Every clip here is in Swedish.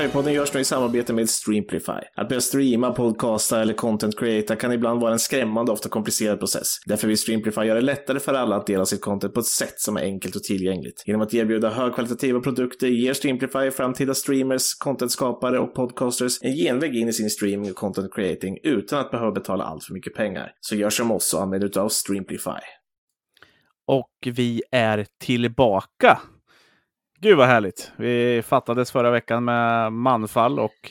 Sverigepodden görs nu i samarbete med Streamplify. Att börja streama, podcasta eller content creata kan ibland vara en skrämmande, ofta komplicerad process. Därför vill Streamplify göra det lättare för alla att dela sitt content på ett sätt som är enkelt och tillgängligt. Genom att erbjuda högkvalitativa produkter ger Streamplify framtida streamers, contentskapare och podcasters en genväg in i sin streaming och content creating utan att behöva betala allt för mycket pengar. Så gör som oss och använd utav Streamplify. Och vi är tillbaka. Gud vad härligt. Vi fattades förra veckan med manfall och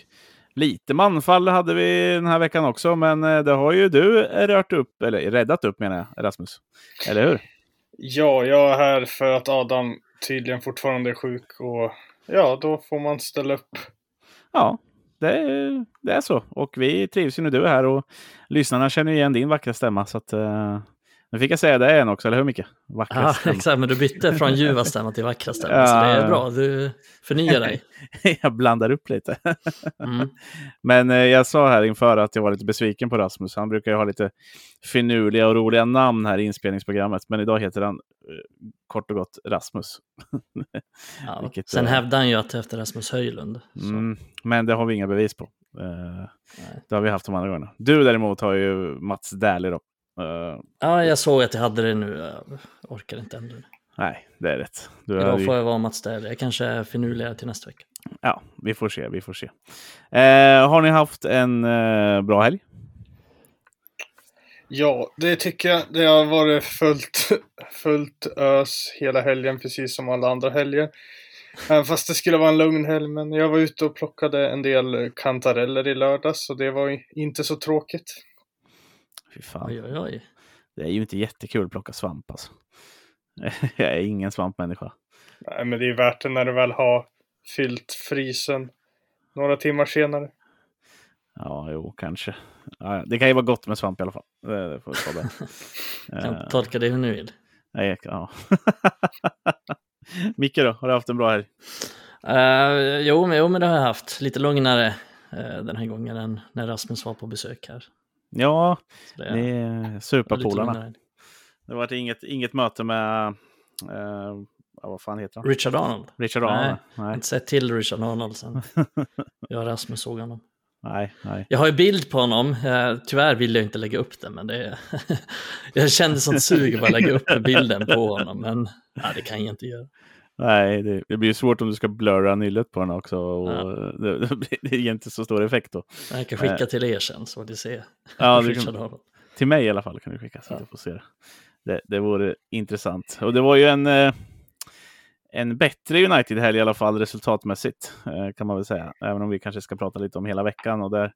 lite manfall hade vi den här veckan också. Men eh, det har ju du rört upp, eller räddat upp menar jag, Rasmus. Eller hur? Ja, jag är här för att Adam tydligen fortfarande är sjuk och ja, då får man ställa upp. Ja, det, är- det är så. Och vi trivs ju när du är här och lyssnarna känner igen din vackra stämma. Så att, eh, nu fick jag säga det igen också, eller hur Micke? Vackra Ja, stämma. exakt, men du bytte från ljuva stämma till vackra stämma. Så det Ja. är bra, du förnyar dig. jag blandar upp lite. Mm. Men eh, jag sa här inför att jag var lite besviken på Rasmus. Han brukar ju ha lite finurliga och roliga namn här i inspelningsprogrammet. Men idag heter han eh, kort och gott Rasmus. Ja. Vilket, Sen eh, hävdar han ju att det är efter Rasmus Höjlund. Mm, men det har vi inga bevis på. Eh, det har vi haft de andra gångerna. Du däremot har ju Mats Dählie då. Eh, Ja, jag såg att jag hade det nu. Jag orkar inte det. nej, det är rätt. Du Idag ju- får jag vara Mats Dählie. Jag kanske är finurligare till nästa vecka. Ja, vi får se. Vi får se. Eh, har ni haft en eh, bra helg? Ja, det tycker jag. Det har varit fullt, fullt ös hela helgen, precis som alla andra helger. Även fast det skulle vara en lugn helg, men jag var ute och plockade en del kantareller i lördags och det var inte så tråkigt. Fy fan. Oj, oj, oj. Det är ju inte jättekul att plocka svamp alltså. Jag är ingen svampmänniska. Nej, men det är värt det när du väl har fyllt frysen några timmar senare. Ja, jo, kanske. Det kan ju vara gott med svamp i alla fall. Det, det får vi ta det. Kan Eh, tolka det hur ni vill. nej, ja. Micke då, har du haft en bra helg? Uh, jo, men, jo, men det har jag haft. Lite lugnare eh, den här gången än när Rasmus var på besök här. Ja, det, är superpolarna. Det var inget, inget möte med, eh, vad fan heter han? Richard Arnold. Richard Nej. Arnold? Jag har Nej, inte sett till Richard Arnold sen jag och Rasmus såg honom. nej, nej. Jag har ju bild på honom. Eh, tyvärr vill jag inte lägga upp den, men det jag kände sånt sug att bara lägga upp bilden på honom, men ja, det kan jag inte göra. Nej, det, det blir svårt om du ska blurra nyllet på den också. Och Ja. det, det, ger inte så stor effekt då. Jag kan skicka till er sen så får ni se Ja, du kan, till mig i alla fall kan du skicka så att Ja. jag får se det. det. Det vore intressant. Och det var ju en, eh, en bättre United-helg i alla fall resultatmässigt eh, kan man väl säga. Även om vi kanske ska prata lite om hela veckan och där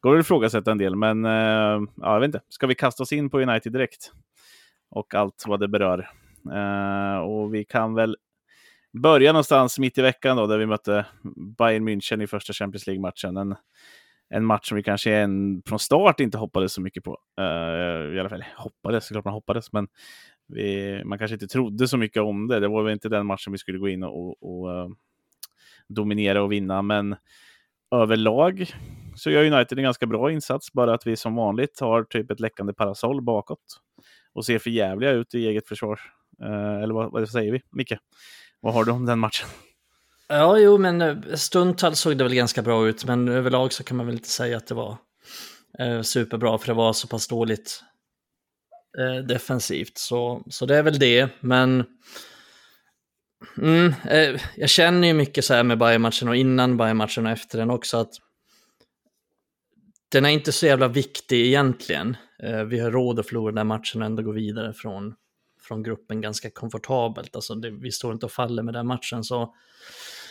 går det att ifrågasätta en del. Men eh, ja, jag vet inte, ska vi kasta oss in på United direkt? Och allt vad det berör. Och vi kan väl börja någonstans mitt i veckan då, där vi mötte Bayern München i första Champions League-matchen. En, en match som vi kanske en, från start inte hoppades så mycket på. Uh, I alla fall hoppades, såklart man hoppades, men vi, man kanske inte trodde så mycket om det. Det var väl inte den matchen vi skulle gå in och, och, och eh, dominera och vinna, men överlag så gör United en ganska bra insats, bara att vi som vanligt har typ ett läckande parasoll bakåt och ser för jävliga ut i eget försvar. Eh, eller vad, vad säger vi, Micke? Vad har du om den matchen? Ja, jo, men eh, stundtals såg det väl ganska bra ut, men överlag så kan man väl inte säga att det var eh, superbra, för det var så pass dåligt eh, defensivt. Så, så det är väl det, men mm, eh, jag känner ju mycket så här med Bayern-matchen och innan Bayern-matchen och efter den också att den är inte så jävla viktig egentligen. Eh, vi har råd att förlora den här matchen och ändå gå vidare från, från gruppen ganska komfortabelt. Alltså det, vi står inte och faller med den matchen. Så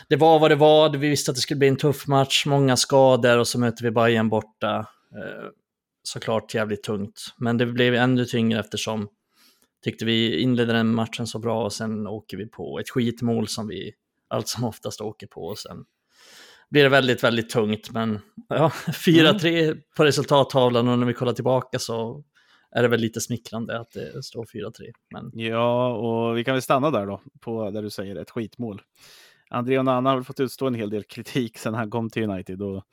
det var vad det var, vi visste att det skulle bli en tuff match, många skador och så möter vi Bayern borta. Eh, såklart jävligt tungt, men det blev ännu tyngre eftersom tyckte vi inledde den matchen så bra och sen åker vi på ett skitmål som vi allt som oftast åker på och sen blir det väldigt, väldigt tungt. Men ja, 4-3 på resultattavlan och när vi kollar tillbaka så är det väl lite smickrande att det står 4-3. Men Ja, och vi kan väl stanna där då, på där du säger ett skitmål. André Onana har väl fått utstå en hel del kritik sedan han kom till United och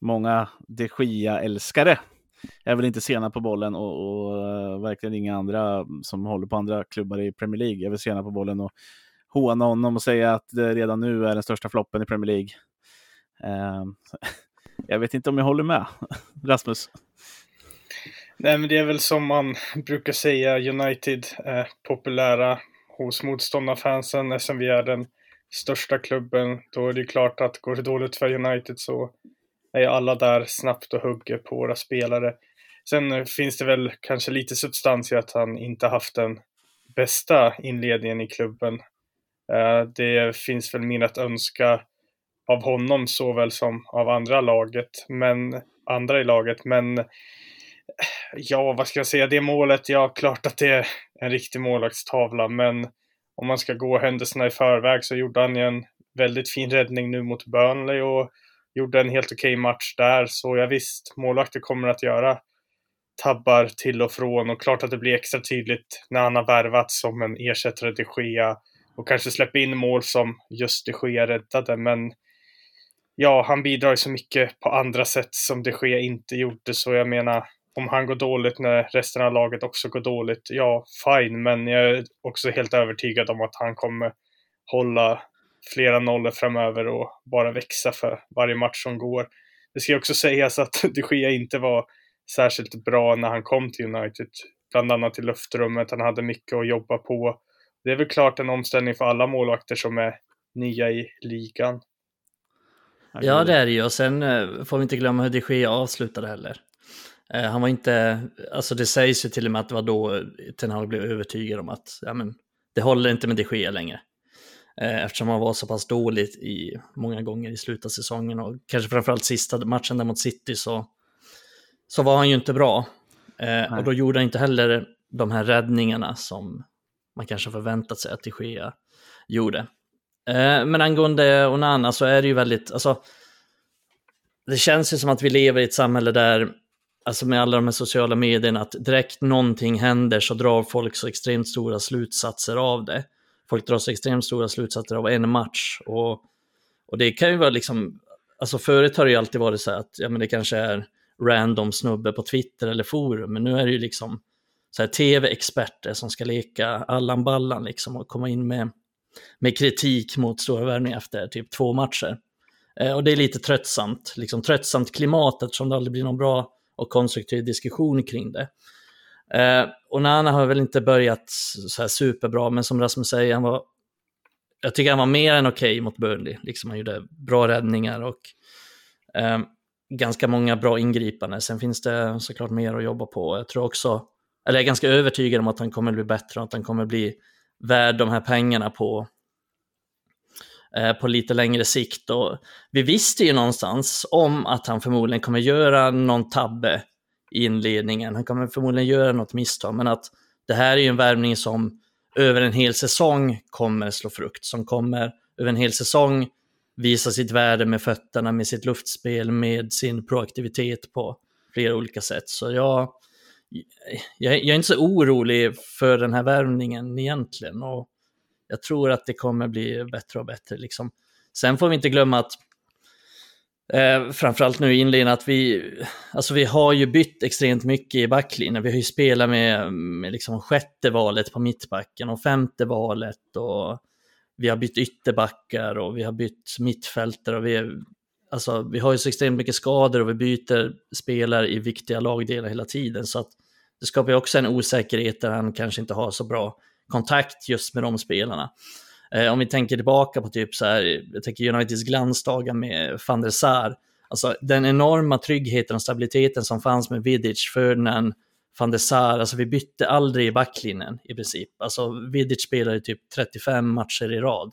många de Gia-älskare är väl inte sena på bollen och, och eh, verkligen inga andra som håller på andra klubbar i Premier League är väl sena på bollen och håna honom och säga att det redan nu är den största floppen i Premier League. Eh, jag vet inte om jag håller med, Rasmus. Nej, men det är väl som man brukar säga, United är populära hos motståndarfansen eftersom vi är den största klubben. Då är det klart att går det dåligt för United så är alla där snabbt och hugger på våra spelare. Sen finns det väl kanske lite substans i att han inte haft den bästa inledningen i klubben. Eh, det finns väl mer att önska av honom såväl som av andra laget, men andra i laget. Men ja, vad ska jag säga, det målet, ja, klart att det är en riktig målvaktstavla, men om man ska gå händelserna i förväg så gjorde han ju en väldigt fin räddning nu mot Burnley och gjorde en helt okej okay match där. Så jag visst, målvakter kommer att göra tabbar till och från och klart att det blir extra tydligt när han har värvats som en ersättare till Gea och kanske släpper in mål som just de Gea räddade. Men ja, han bidrar ju så mycket på andra sätt som de Gea inte gjorde. Så jag menar, om han går dåligt när resten av laget också går dåligt, ja, fine. Men jag är också helt övertygad om att han kommer hålla flera nollor framöver och bara växa för varje match som går. Det ska också sägas att de Gea inte var särskilt bra när han kom till United. Bland annat i luftrummet, han hade mycket att jobba på. Det är väl klart en omställning för alla målvakter som är nya i ligan. Ja, det är det ju. Och sen eh, får vi inte glömma hur de Gea avslutade heller. Eh, han var inte, alltså det sägs ju till och med att det var då Ten Hag blev övertygad om att ja, men, det håller inte med de Gea längre. Eh, eftersom han var så pass dåligt i många gånger i slutet av säsongen och kanske framförallt sista matchen där mot City så, så var han ju inte bra. Eh, och då gjorde han inte heller de här räddningarna som man kanske förväntat sig att de Gea gjorde. Men angående Onana så är det ju väldigt, alltså det känns ju som att vi lever i ett samhälle där alltså med alla de här sociala medierna, att direkt någonting händer så drar folk så extremt stora slutsatser av det. Folk drar så extremt stora slutsatser av en match. Och, och det kan ju vara liksom, alltså förut har det ju alltid varit så här att ja, men det kanske är random snubbe på Twitter eller forum, men nu är det ju liksom så här tv-experter som ska leka Allan Ballan liksom och komma in med, med kritik mot stora värvningar efter typ två matcher. Eh, och det är lite tröttsamt, liksom tröttsamt klimat eftersom det aldrig blir någon bra och konstruktiv diskussion kring det. Eh, och Nana har väl inte börjat så här superbra, men som Rasmus säger, han var, jag tycker han var mer än okej okay mot Burnley. Liksom han gjorde bra räddningar och eh, ganska många bra ingripanden. Sen finns det såklart mer att jobba på. Jag tror också, eller jag är ganska övertygad om att han kommer bli bättre och att han kommer bli värd de här pengarna på, Eh, på lite längre sikt. Och vi visste ju någonstans om att han förmodligen kommer göra någon tabbe i inledningen. Han kommer förmodligen göra något misstag, men att det här är ju en värvning som över en hel säsong kommer slå frukt, som kommer över en hel säsong visa sitt värde med fötterna, med sitt luftspel, med sin proaktivitet på flera olika sätt. Så jag, jag, jag är inte så orolig för den här värvningen egentligen. Och jag tror att det kommer bli bättre och bättre. Liksom. Sen får vi inte glömma att Eh, framförallt nu i inledningen att vi, alltså vi har ju bytt extremt mycket i backlinjen. Vi har ju spelat med, med liksom sjätte valet på mittbacken och femte valet och vi har bytt ytterbackar och vi har bytt mittfältare och vi, alltså, vi har ju så extremt mycket skador och vi byter spelare i viktiga lagdelar hela tiden. Så att det skapar ju också en osäkerhet där han kanske inte har så bra kontakt just med de spelarna. Eh, om vi tänker tillbaka på typ så här, jag tänker Uniteds glansdagar med van der Sar, alltså den enorma tryggheten och stabiliteten som fanns med Vidic, Ferdinand, van der Sar, alltså vi bytte aldrig i backlinjen i princip. Alltså Vidic spelade typ 35 matcher i rad.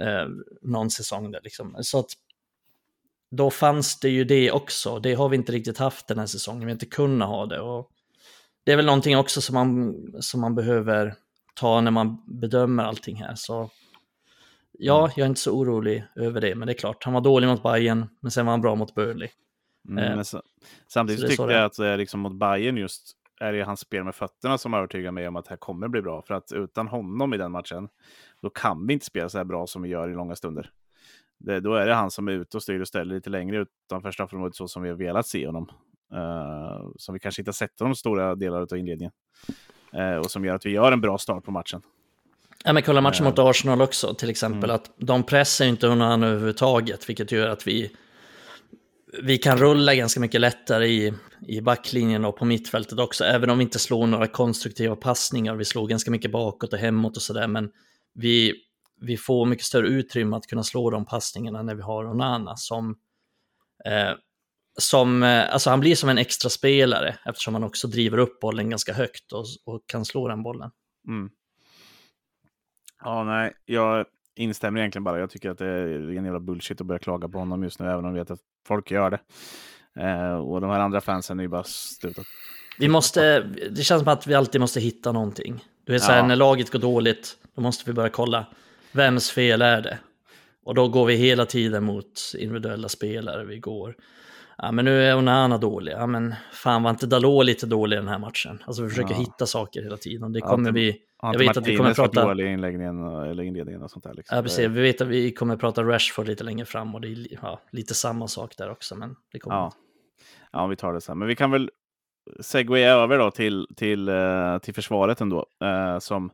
Eh, någon säsong där liksom. Så att då fanns det ju det också. Det har vi inte riktigt haft den här säsongen. Vi har inte kunnat ha det. Och det är väl någonting också som man, som man behöver ta när man bedömer allting här. Så ja, mm. jag är inte så orolig över det, men det är klart, han var dålig mot Bayern, men sen var han bra mot Burnley. Mm, eh, så, samtidigt så tycker jag att är liksom mot Bayern just är det hans spel med fötterna som övertygar mig om att det här kommer bli bra. För att utan honom i den matchen, då kan vi inte spela så här bra som vi gör i långa stunder. Det, då är det han som är ute och styr och ställer lite längre utanför straffområdet så som vi har velat se honom. Uh, som vi kanske inte har sett honom stora delar av inledningen. Eh, och som gör att vi gör en bra start på matchen. Ja, men kolla matchen mot Arsenal också till exempel, mm. att de pressar inte Onana överhuvudtaget, vilket gör att vi, vi kan rulla ganska mycket lättare i, i backlinjen och på mittfältet också, även om vi inte slår några konstruktiva passningar. Vi slår ganska mycket bakåt och hemåt och sådär, men vi, vi får mycket större utrymme att kunna slå de passningarna när vi har Onana som, eh, som eh, alltså han blir som en extra spelare eftersom han också driver upp bollen ganska högt och, och kan slå den bollen. Mm. Ja, nej, jag instämmer egentligen bara. Jag tycker att det är en jävla bullshit att börja klaga på honom just nu, även om vi vet att folk gör det. Eh, och de här andra fansen är ju bara slutat. Vi måste, det känns som att vi alltid måste hitta någonting. Du vet, så här, ja. när laget går dåligt, då måste vi börja kolla. Vems fel är det? Och då går vi hela tiden mot individuella spelare. Vi går, ja men nu är Onana dålig. Ja men fan var inte Dalot lite dålig i den här matchen? Alltså vi försöker ja. hitta saker hela tiden. Det kommer ja, vi jag vet att vi kommer prata... dålig i inläggningen, eller inledningen och sånt där. Liksom. Ja, precis. Vi vet att vi kommer prata Rashford lite längre fram och det är ja, lite samma sak där också. Men det kommer ja. ja, vi tar det sen. Men vi kan väl segwaya över då till, till, uh, till försvaret ändå, uh, som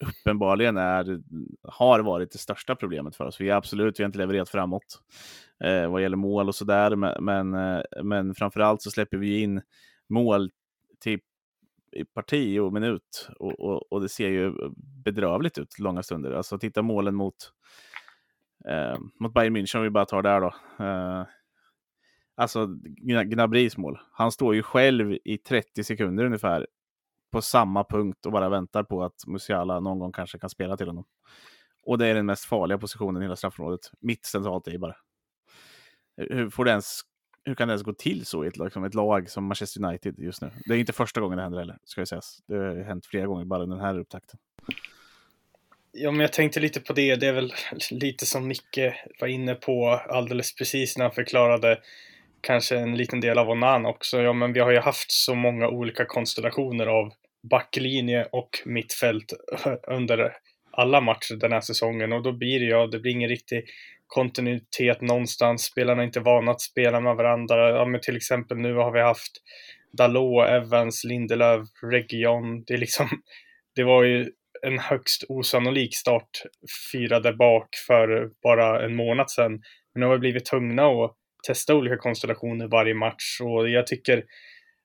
uppenbarligen är, har varit det största problemet för oss. Vi är absolut, vi har inte levererat framåt eh, vad gäller mål och sådär, men, men, eh, men framförallt så släpper vi in mål till i parti och minut och, och, och, det ser ju bedrövligt ut långa stunder. Alltså titta målen mot, eh, mot Bayern München om vi bara tar där då. Eh, alltså Gnabris mål. Han står ju själv i 30 sekunder ungefär på samma punkt och bara väntar på att Musiala någon gång kanske kan spela till honom. Och det är den mest farliga positionen i hela straffområdet. Mitt centralt i bara. Hur får det ens hur kan det ens gå till så i ett, liksom, ett lag som Manchester United just nu? Det är inte första gången det händer heller, ska jag säga. Det har hänt flera gånger bara den här upptakten. Ja, men jag tänkte lite på det. Det är väl lite som Micke var inne på alldeles precis när han förklarade kanske en liten del av Onan också. Ja, men vi har ju haft så många olika konstellationer av backlinje och mittfält under alla matcher den här säsongen och då blir det ja, det blir ingen riktig kontinuitet någonstans. Spelarna är inte vana att spela med varandra. Ja, men till exempel nu har vi haft Dalot, Evans, Lindelöf, Region. Det, är liksom, det var ju en högst osannolik start fyra där bak för bara en månad sedan. Men nu har vi blivit tvungna att testa olika konstellationer varje match och jag tycker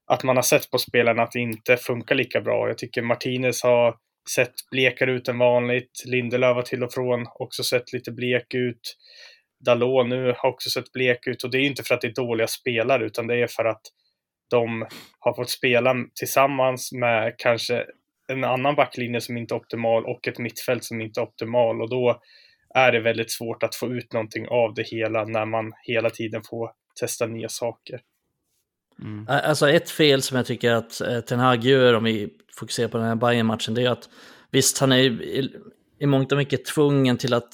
att man har sett på spelarna att det inte funkar lika bra. Jag tycker Martinez har sett blekare ut än vanligt. Lindelöf har till och från också sett lite blek ut. Dalot nu har också sett blek ut och det är inte för att det är dåliga spelare utan det är för att de har fått spela tillsammans med kanske en annan backlinje som inte är optimal och ett mittfält som inte är optimal och då är det väldigt svårt att få ut någonting av det hela när man hela tiden får testa nya saker. Mm. Alltså ett fel som jag tycker att eh, Ten Hag gör om vi fokuserar på den här bayern matchen det är att visst, han är i, i mångt och mycket tvungen till att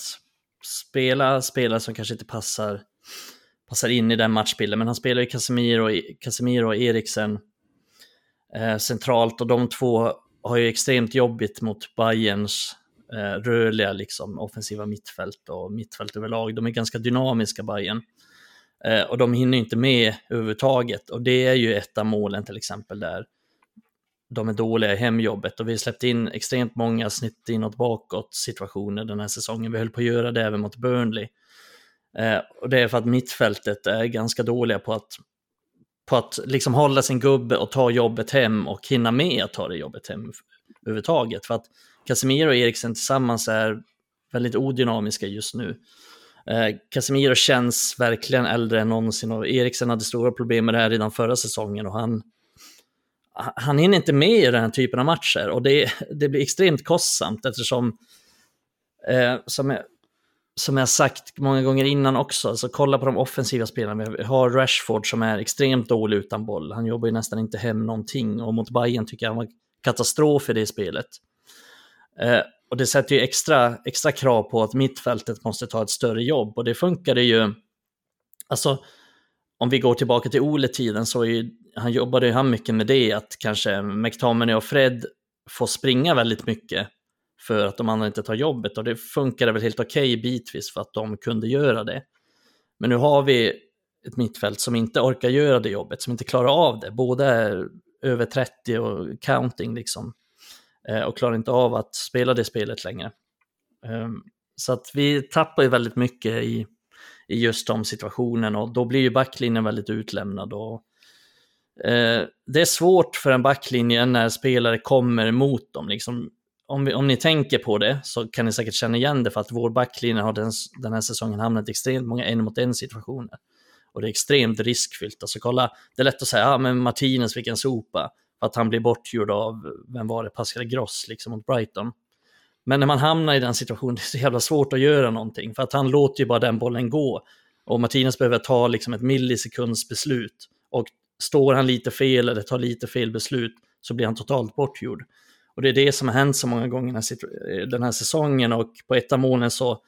spela spelare som kanske inte passar, passar in i den matchbilden, men han spelar ju Casemiro, Casemiro och Eriksen eh, centralt och de två har ju extremt jobbigt mot Bayerns eh, rörliga liksom, offensiva mittfält och mittfält överlag. De är ganska dynamiska, Bayern. Eh, och de hinner inte med överhuvudtaget. Och det är ju ett av målen till exempel där de är dåliga i hemjobbet. Och vi släppte in extremt många snitt inåt bakåt situationer den här säsongen. Vi höll på att göra det även mot Burnley. Eh, och det är för att mittfältet är ganska dåliga på att, på att liksom hålla sin gubbe och ta jobbet hem och hinna med att ta det jobbet hem överhuvudtaget. För att Casemiro och Eriksen tillsammans är väldigt odynamiska just nu. Eh, Casemiro känns verkligen äldre än någonsin och Eriksen hade stora problem med det här redan förra säsongen och han, han hinner inte med i den här typen av matcher och det, det blir extremt kostsamt eftersom, eh, som, jag, som jag sagt många gånger innan också, alltså kolla på de offensiva spelarna. Vi har Rashford som är extremt dålig utan boll. Han jobbar ju nästan inte hem någonting och mot Bayern tycker jag han var katastrof i det spelet. Eh, och det sätter ju extra, extra krav på att mittfältet måste ta ett större jobb och det funkade ju. Alltså, om vi går tillbaka till Ole-tiden så ju, han jobbade ju han mycket med det, att kanske McTominay och Fred får springa väldigt mycket för att de andra inte tar jobbet och det funkade väl helt okej okay bitvis för att de kunde göra det. Men nu har vi ett mittfält som inte orkar göra det jobbet, som inte klarar av det. Både över 30 och counting liksom. Eh, och klarar inte av att spela det spelet längre. Ehm, så att vi tappar ju väldigt mycket i, i just de situationerna och då blir ju backlinjen väldigt utlämnad. Och, eh, det är svårt för en backlinje när spelare kommer mot dem. Liksom, om, vi, om ni tänker på det så kan ni säkert känna igen det för att vår backlinje har den, den här säsongen hamnat i extremt många en mot en situationer. Och det är extremt riskfyllt. Alltså kolla, det är lätt att säga, ja men Martinez fick en sopa. För att han blir bortgjord av, vem var det, Pascal Gross liksom mot Brighton. Men när man hamnar i den situationen, det är så jävla svårt att göra någonting. För att han låter ju bara den bollen gå. Och Martinez behöver ta liksom ett millisekunds beslut. Och står han lite fel eller tar lite fel beslut så blir han totalt bortgjord. Och det är det som har hänt så många gånger den här säsongen och på ett av målen så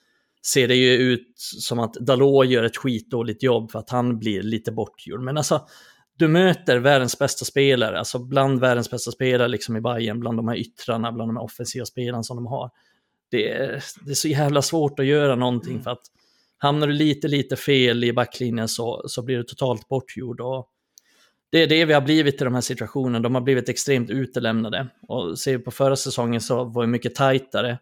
ser det ju ut som att Dalot gör ett skitdåligt jobb för att han blir lite bortgjord. Men alltså, du möter världens bästa spelare, alltså bland världens bästa spelare liksom i Bayern, bland de här yttrarna, bland de här offensiva spelarna som de har. Det är, det är så jävla svårt att göra någonting mm. för att hamnar du lite, lite fel i backlinjen så, så blir du totalt bortgjord. Och det är det vi har blivit i de här situationerna. De har blivit extremt utelämnade. Och ser vi på förra säsongen så var det mycket tajtare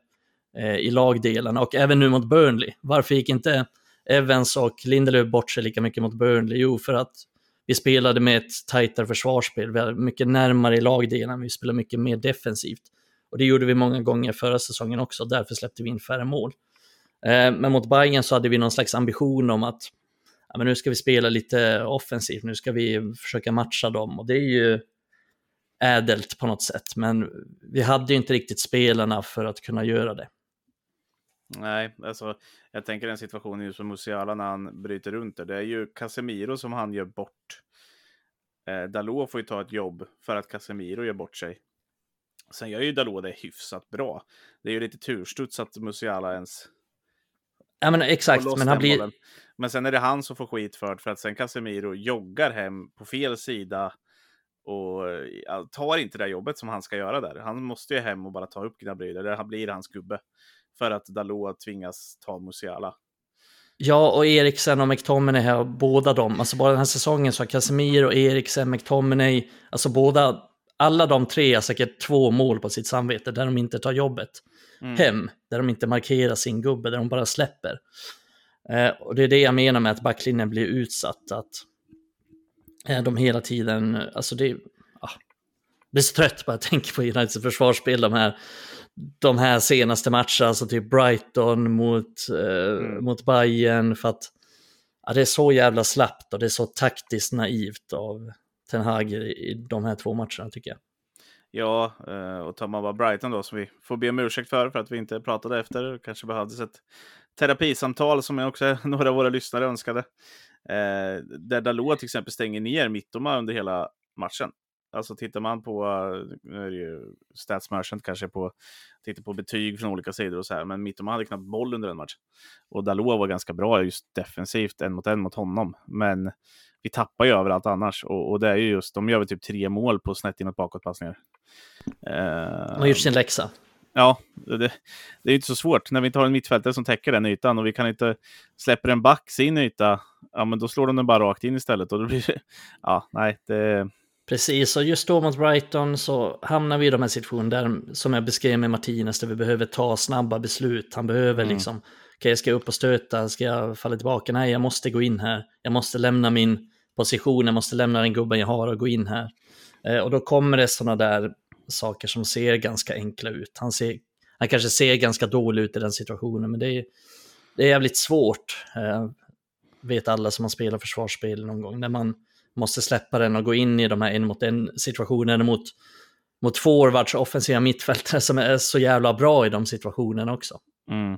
eh, i lagdelarna och även nu mot Burnley. Varför gick inte Evans och Lindelöf bort sig lika mycket mot Burnley? Jo, för att vi spelade med ett tajtare försvarsspel, vi var mycket närmare i lagdelen, vi spelade mycket mer defensivt. Och det gjorde vi många gånger förra säsongen också, därför släppte vi in färre mål. Eh, men mot Bayern så hade vi någon slags ambition om att ja, men nu ska vi spela lite offensivt, nu ska vi försöka matcha dem och det är ju ädelt på något sätt, men vi hade ju inte riktigt spelarna för att kunna göra det. Nej, alltså jag tänker den situationen just med Musiala när han bryter runt det. Det är ju Casemiro som han gör bort. Eh, Dalot får ju ta ett jobb för att Casemiro gör bort sig. Sen gör ju Dalot det hyfsat bra. Det är ju lite turstuds att Musiala ens... Ja men exakt, men han blir... Bollen. Men sen är det han som får skit för för att sen Casemiro joggar hem på fel sida och tar inte det jobbet som han ska göra där. Han måste ju hem och bara ta upp Gnabry, det blir hans gubbe för att Dalot tvingas ta Musiala. Ja, och Eriksen och McTominay här, båda dem, alltså bara den här säsongen så har Casemiro, Eriksen, McTominay, alltså båda, alla de tre har säkert två mål på sitt samvete där de inte tar jobbet mm. hem, där de inte markerar sin gubbe, där de bara släpper. Eh, och det är det jag menar med att backlinjen blir utsatt, att eh, de hela tiden, alltså det, ah, blir så trött bara jag tänker på Uniteds försvarsspel, de här de här senaste matcherna, alltså typ Brighton mot, eh, mm. mot Bayern för att ja, det är så jävla slappt och det är så taktiskt naivt av Ten Hag i de här två matcherna tycker jag. Ja, eh, och tar man bara Brighton då, som vi får be om ursäkt för, för att vi inte pratade efter, kanske behövdes ett terapisamtal som också några av våra lyssnare önskade. Eh, där Dalot till exempel stänger ner Mittoma under hela matchen. Alltså tittar man på, nu är det ju Stats Merchant kanske på, tittar på betyg från olika sidor och så här, men Mittoma hade knappt boll under en match. Och Dalot var ganska bra just defensivt, en mot en mot honom. Men vi tappar ju överallt annars. Och, och det är ju just, de gör väl typ tre mål på snett inåt bakåtpassningar. Uh, de har gjort sin läxa. Ja, det, det är inte så svårt. När vi inte har en mittfältare som täcker den ytan och vi kan inte släppa en back sin yta, ja men då slår de den bara rakt in istället. Och då blir det, ja, nej, det, Precis, och just då mot Brighton så hamnar vi i de här situationerna där, som jag beskrev med Martinez, där vi behöver ta snabba beslut. Han behöver mm. liksom, okej, okay, ska jag upp och stöta, ska jag falla tillbaka? Nej, jag måste gå in här. Jag måste lämna min position, jag måste lämna den gubben jag har och gå in här. Eh, och då kommer det sådana där saker som ser ganska enkla ut. Han, ser, han kanske ser ganska dålig ut i den situationen, men det är, det är jävligt svårt. Eh, vet alla som har spelat försvarsspel någon gång, när man måste släppa den och gå in i de här en mot en situationerna mot, mot forwards och offensiva mittfältare som är så jävla bra i de situationerna också. Mm.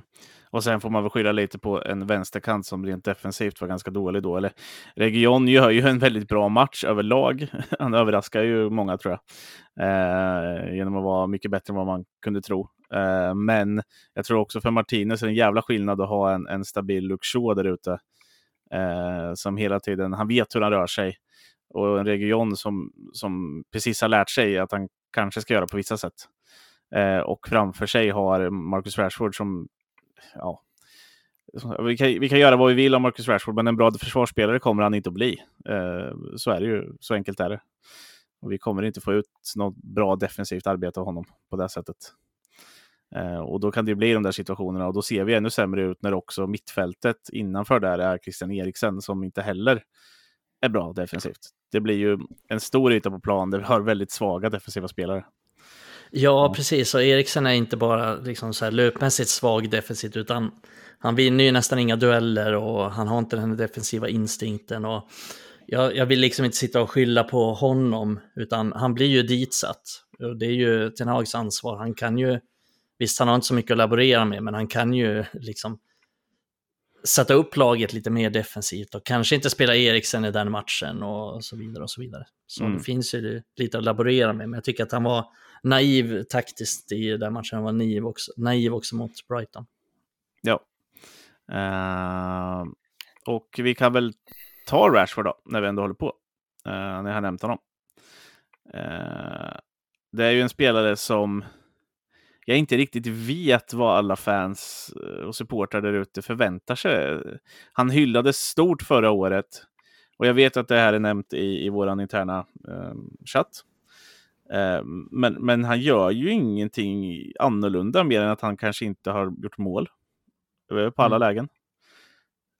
Och sen får man väl skylla lite på en vänsterkant som rent defensivt var ganska dålig då. Eller Region gör ju en väldigt bra match överlag. Han överraskar ju många tror jag. Eh, genom att vara mycket bättre än vad man kunde tro. Eh, men jag tror också för Martinez är det en jävla skillnad att ha en, en stabil Luxor där ute. Eh, som hela tiden, han vet hur han rör sig och en region som, som precis har lärt sig att han kanske ska göra på vissa sätt. Eh, och framför sig har Marcus Rashford som, ja, vi kan, vi kan göra vad vi vill om Marcus Rashford, men en bra försvarsspelare kommer han inte att bli. Eh, så är det ju, så enkelt är det. Och vi kommer inte få ut något bra defensivt arbete av honom på det sättet. Eh, och då kan det bli de där situationerna och då ser vi ännu sämre ut när också mittfältet innanför där är Christian Eriksen som inte heller är bra defensivt. Det blir ju en stor yta på plan där vi har väldigt svaga defensiva spelare. Ja, precis. Och Eriksen är inte bara liksom så här löpmässigt svag defensivt, utan han vinner ju nästan inga dueller och han har inte den defensiva instinkten. Och jag, jag vill liksom inte sitta och skylla på honom, utan han blir ju ditsatt. Och det är ju Ten Hags ansvar. Han kan ju, visst han har inte så mycket att laborera med, men han kan ju liksom sätta upp laget lite mer defensivt och kanske inte spela Eriksen i den matchen och så vidare och så vidare. Så mm. det finns ju lite att laborera med, men jag tycker att han var naiv taktiskt i den matchen. Han var naiv också, naiv också mot Brighton. Ja. Uh, och vi kan väl ta Rashford då, när vi ändå håller på. Uh, när jag har nämnt honom. Uh, det är ju en spelare som jag inte riktigt vet vad alla fans och supportrar där ute förväntar sig. Han hyllades stort förra året och jag vet att det här är nämnt i, i vår interna chatt. Eh, men, men han gör ju ingenting annorlunda mer än att han kanske inte har gjort mål på alla mm. lägen.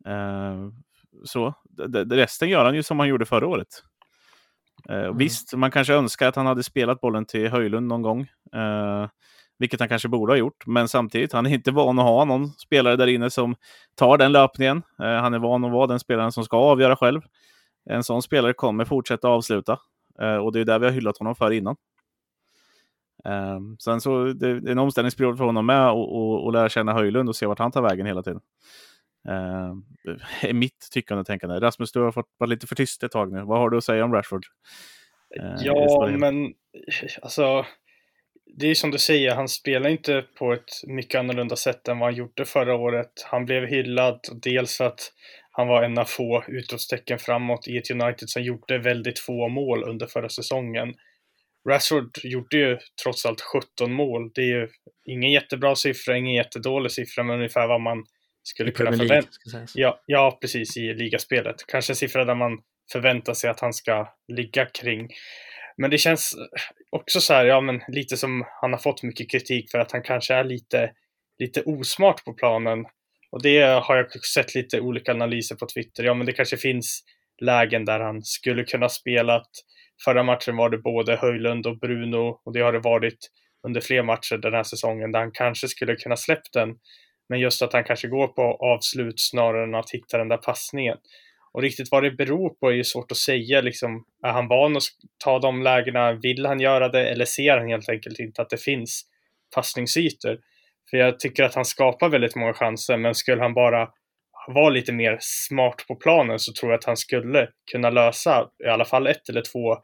Eh, så det, resten gör han ju som han gjorde förra året. Eh, mm. Visst, man kanske önskar att han hade spelat bollen till Höjlund någon gång. Vilket han kanske borde ha gjort. Men samtidigt, han är inte van att ha någon spelare där inne som tar den löpningen. han är van att vara den spelaren som ska avgöra själv. En sån spelare kommer fortsätta avsluta. Uh, och det är där vi har hyllat honom för innan. Um, sen så det, det är en omställningsperiod för honom med att lära känna Höjlund och se vart han tar vägen hela tiden. Uh, är mitt tyckande och tänkande. Rasmus, du har fått vara lite för tyst ett tag nu. Vad har du att säga om Rashford? Uh, ja, men alltså, det är som du säger, han spelar inte på ett mycket annorlunda sätt än vad han gjorde förra året. Han blev hyllad, dels för att han var en av få utropstecken framåt i ett United som gjorde väldigt få mål under förra säsongen. Rashford gjorde ju trots allt 17 mål. Det är ju ingen jättebra siffra, ingen jättedålig siffra, men ungefär vad man skulle I kunna förvänta sig. Ja, ja, precis, i ligaspelet. Kanske en siffra där man förväntar sig att han ska ligga kring. Men det känns eh, också så här, ja men lite som han har fått mycket kritik för att han kanske är lite, lite osmart på planen. Och det har jag sett lite olika analyser på Twitter. Ja, men det kanske finns lägen där han skulle kunna spela. Förra matchen var det både Höjlund och Bruno och det har det varit under fler matcher den här säsongen där han kanske skulle kunna släppt den. Men just att han kanske går på avslut snarare än att hitta den där passningen. Och riktigt vad det beror på är ju svårt att säga. Liksom, är han van att ta de lägena? Vill han göra det? Eller ser han helt enkelt inte att det finns passningsytor? För jag tycker att han skapar väldigt många chanser, men skulle han bara vara lite mer smart på planen så tror jag att han skulle kunna lösa i alla fall ett eller två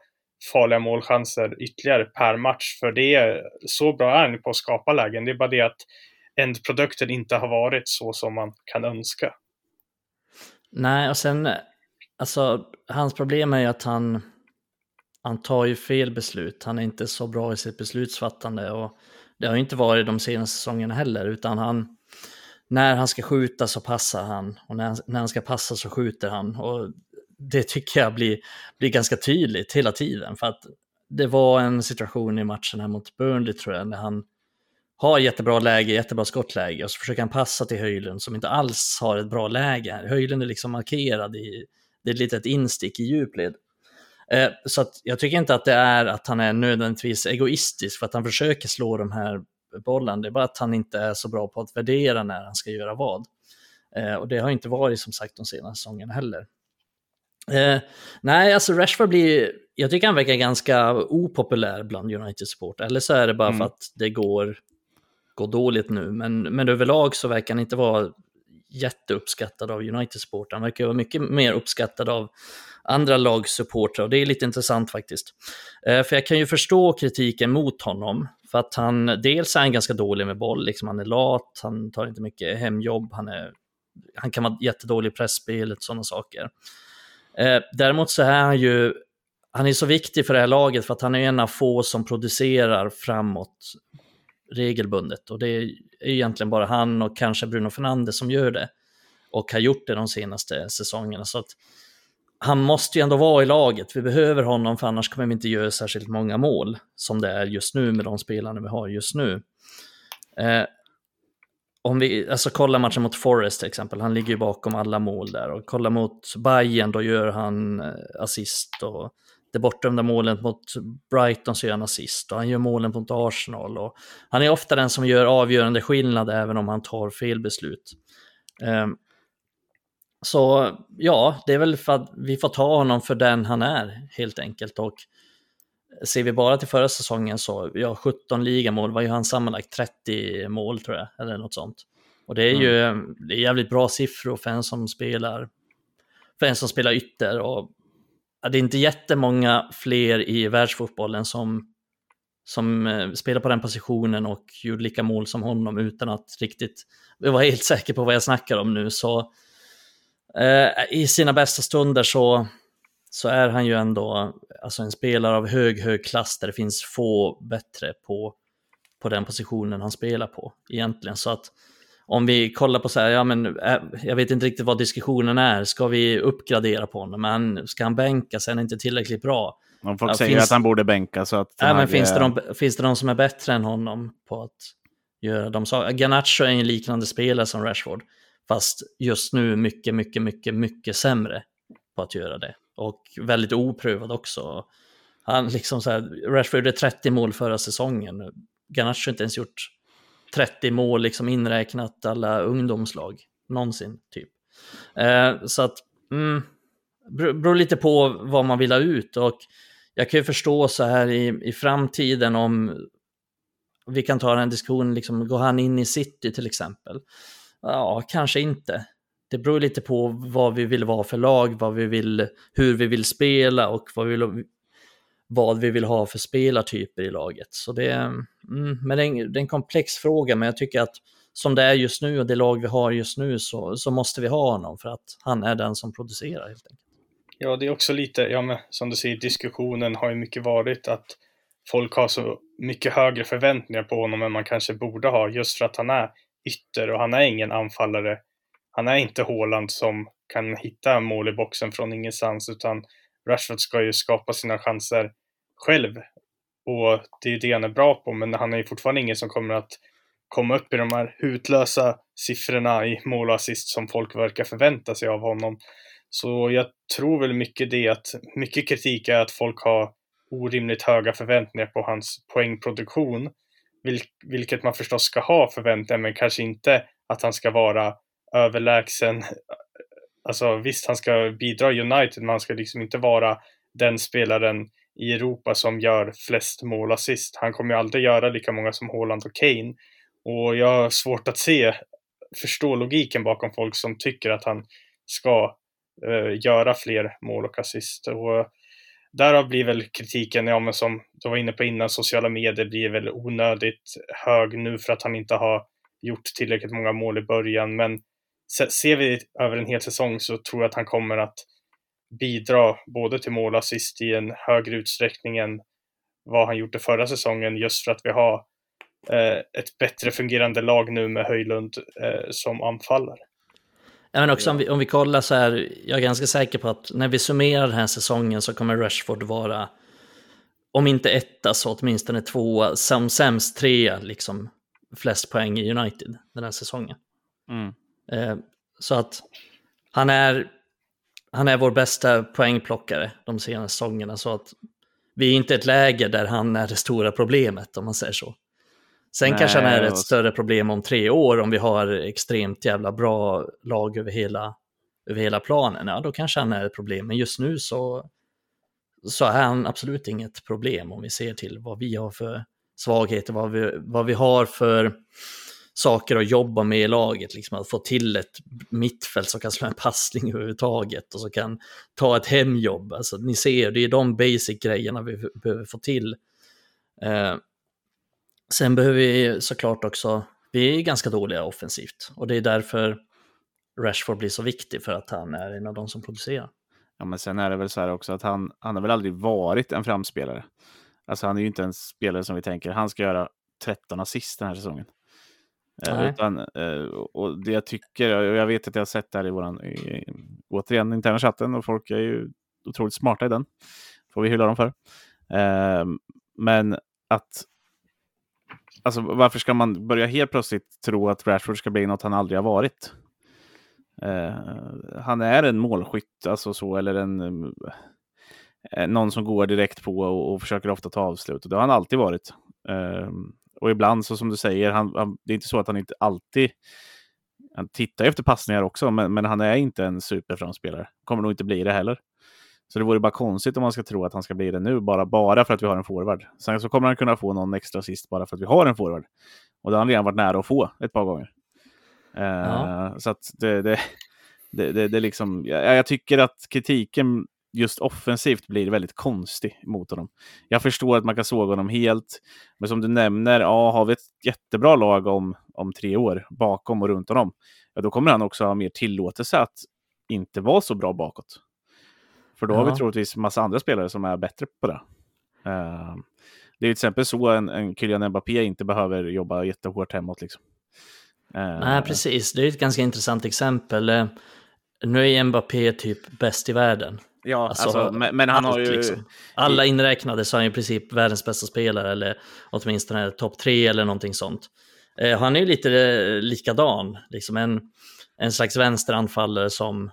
farliga målchanser ytterligare per match. För det är så bra är han på att skapa lägen. Det är bara det att ändprodukten inte har varit så som man kan önska. Nej, och sen, alltså, hans problem är ju att han, han tar ju fel beslut. Han är inte så bra i sitt beslutsfattande och det har inte varit de senaste säsongerna heller, utan han, när han ska skjuta så passar han och när han, när han ska passa så skjuter han. Och det tycker jag blir, blir ganska tydligt hela tiden, för att det var en situation i matchen här mot Burnley tror jag, när han har jättebra läge, jättebra skottläge och så försöker han passa till Höjlund som inte alls har ett bra läge här. Höjlund är liksom markerad i, det är ett litet instick i djupled. Eh, så jag tycker inte att det är att han är nödvändigtvis egoistisk för att han försöker slå de här bollarna. Det är bara att han inte är så bra på att värdera när han ska göra vad. Eh, och det har inte varit som sagt de senaste säsongerna heller. Eh, nej, alltså Rashford blir, jag tycker han verkar ganska opopulär bland United-support. Eller så är det bara mm. för att det går, går dåligt nu. Men, men överlag så verkar han inte vara jätteuppskattad av United-supportrar. Han verkar vara mycket mer uppskattad av andra lagsupportrar och det är lite intressant faktiskt. Eh, för jag kan ju förstå kritiken mot honom, för att han dels är han ganska dålig med boll, liksom han är lat, han tar inte mycket hemjobb, han, är, han kan vara jättedålig i pressspelet, sådana saker. Eh, däremot så är han ju, han är så viktig för det här laget för att han är en av få som producerar framåt regelbundet och det är egentligen bara han och kanske Bruno Fernandes som gör det och har gjort det de senaste säsongerna. Så att han måste ju ändå vara i laget. Vi behöver honom för annars kommer vi inte göra särskilt många mål som det är just nu med de spelarna vi har just nu. Eh, om vi alltså kollar matchen mot Forest till exempel, han ligger ju bakom alla mål där och kollar mot Bayern då gör han eh, assist och det bortdömda målet mot Brighton så gör han assist och han gör målen mot Arsenal och han är ofta den som gör avgörande skillnad även om han tar fel beslut. Eh, så ja, det är väl för att vi får ta honom för den han är helt enkelt. Och ser vi bara till förra säsongen så, ja, 17 ligamål var ju han sammanlagt 30 mål tror jag, eller något sånt. Och det är mm. ju det är jävligt bra siffror för en som spelar, för en som spelar ytter. Och det är inte jättemånga fler i världsfotbollen som, som eh, spelar på den positionen och gjorde lika mål som honom utan att riktigt vara helt säker på vad jag snackar om nu. Så Eh, I sina bästa stunder så, så är han ju ändå alltså en spelare av hög, hög klass där det finns få bättre på, på den positionen han spelar på egentligen. Så att om vi kollar på så här, ja men eh, jag vet inte riktigt vad diskussionen är, ska vi uppgradera på honom? Men ska han bänka så är inte tillräckligt bra. Om folk ja, säger finns... att han borde bänka så att... Ja, men finns, det de, finns det de som är bättre än honom på att göra de sakerna? Garnacho är en liknande spelare som Rashford. Fast just nu mycket, mycket, mycket, mycket sämre på att göra det. Och väldigt oprövad också. Han liksom så här, Rashford gjorde 30 mål förra säsongen. Garnacho har inte ens gjort 30 mål, liksom inräknat alla ungdomslag. Någonsin, typ. Eh, så att, mm, beror lite på vad man vill ha ut. Och jag kan ju förstå så här i, i framtiden om vi kan ta den diskussionen, liksom, går han in i city till exempel? Ja, kanske inte. Det beror lite på vad vi vill vara för lag, vad vi vill, hur vi vill spela och vad vi vill, vad vi vill ha för spelartyper i laget. Så det, mm, men det, är en, det är en komplex fråga, men jag tycker att som det är just nu och det lag vi har just nu så, så måste vi ha honom för att han är den som producerar helt enkelt. Ja, det är också lite, ja men som du säger, diskussionen har ju mycket varit att folk har så mycket högre förväntningar på honom än man kanske borde ha just för att han är ytter och han är ingen anfallare. Han är inte Håland som kan hitta mål i boxen från ingenstans utan Rashford ska ju skapa sina chanser själv. Och det är det han är bra på, men han är ju fortfarande ingen som kommer att komma upp i de här hutlösa siffrorna i mål och assist som folk verkar förvänta sig av honom. Så jag tror väl mycket det att mycket kritik är att folk har orimligt höga förväntningar på hans poängproduktion vil, vilket man förstås ska ha förväntningar, men kanske inte att han ska vara överlägsen. Alltså visst, han ska bidra i United, men han ska liksom inte vara den spelaren i Europa som gör flest mål assist. Han kommer ju aldrig göra lika många som Haaland och Kane. Och jag har svårt att se, förstå logiken bakom folk som tycker att han ska eh, göra fler mål och assist. Och därav blir väl kritiken, ja men som du var inne på innan, sociala medier blir väl onödigt hög nu för att han inte har gjort tillräckligt många mål i början. Men ser vi över en hel säsong så tror jag att han kommer att bidra både till mål och assist i en högre utsträckning än vad han gjorde förra säsongen just för att vi har eh, ett bättre fungerande lag nu med Höjlund eh, som anfallare. Men också om vi, om vi kollar så här, jag är ganska säker på att när vi summerar den här säsongen så kommer Rashford vara, om inte etta så åtminstone tvåa, som sämst trea, liksom flest poäng i United den här säsongen. Mm. Eh, så att han är, han är vår bästa poängplockare de senaste säsongerna, så att vi är inte ett läge där han är det stora problemet, om man säger så. Sen Nej, kanske han är ett större problem om tre år om vi har extremt jävla bra lag över hela, över hela planen. Ja, då kanske han är ett problem. Men just nu så, så är han absolut inget problem om vi ser till vad vi har för svagheter, vad vi, vad vi har för saker att jobba med i laget. Liksom att få till ett mittfält som kan slå en passning överhuvudtaget och som kan ta ett hemjobb. Alltså, ni ser, det är de basic grejerna vi behöver få till. Eh, Sen behöver vi såklart också, vi är ganska dåliga offensivt och det är därför Rashford blir så viktig för att han är en av de som producerar. Ja, men sen är det väl så här också att han, han har väl aldrig varit en framspelare. Alltså han är ju inte en spelare som vi tänker, han ska göra 13 assist den här säsongen. Eh, utan, eh, och det jag tycker, och jag vet att jag har sett det här i våran, i, återigen, interna chatten och folk är ju otroligt smarta i den. Får vi hylla dem för. Eh, men att Alltså varför ska man börja helt plötsligt tro att Rashford ska bli något han aldrig har varit? Eh, han är en målskytt, alltså så, eller en eh, någon som går direkt på och, och, försöker ofta ta avslut. Och det har han alltid varit. Eh, och ibland, så som du säger, han, han, det är inte så att han inte alltid han tittar efter passningar också, men, men han är inte en superframspelare. Kommer nog inte bli det heller. Så det vore bara konstigt om man ska tro att han ska bli det nu, bara, bara för att vi har en forward. Sen så kommer han kunna få någon extra assist bara för att vi har en forward. Och det har han redan varit nära att få ett par gånger. Ja. Uh, så att det, det, det, det, det liksom, jag, jag, tycker att kritiken just offensivt blir väldigt konstig mot honom. Jag förstår att man kan såga honom helt, men som du nämner, ja, har vi ett jättebra lag om, om tre år bakom och runt honom, ja, då kommer han också ha mer tillåtelse att inte vara så bra bakåt. För då ja. har vi troligtvis massa andra spelare som är bättre på det. Uh, det är till exempel så en, en Kylian Mbappé inte behöver jobba jättehårt hemåt. Liksom. Uh, Nej, precis. Det är ett ganska intressant exempel. Uh, nu är Mbappé typ bäst i världen. Ja, alltså, alltså men, men, han har ju... Liksom. Alla inräknade så är han i princip världens bästa spelare, eller åtminstone topp tre eller någonting sånt. han är ju lite likadan, liksom en, en slags vänsteranfallare som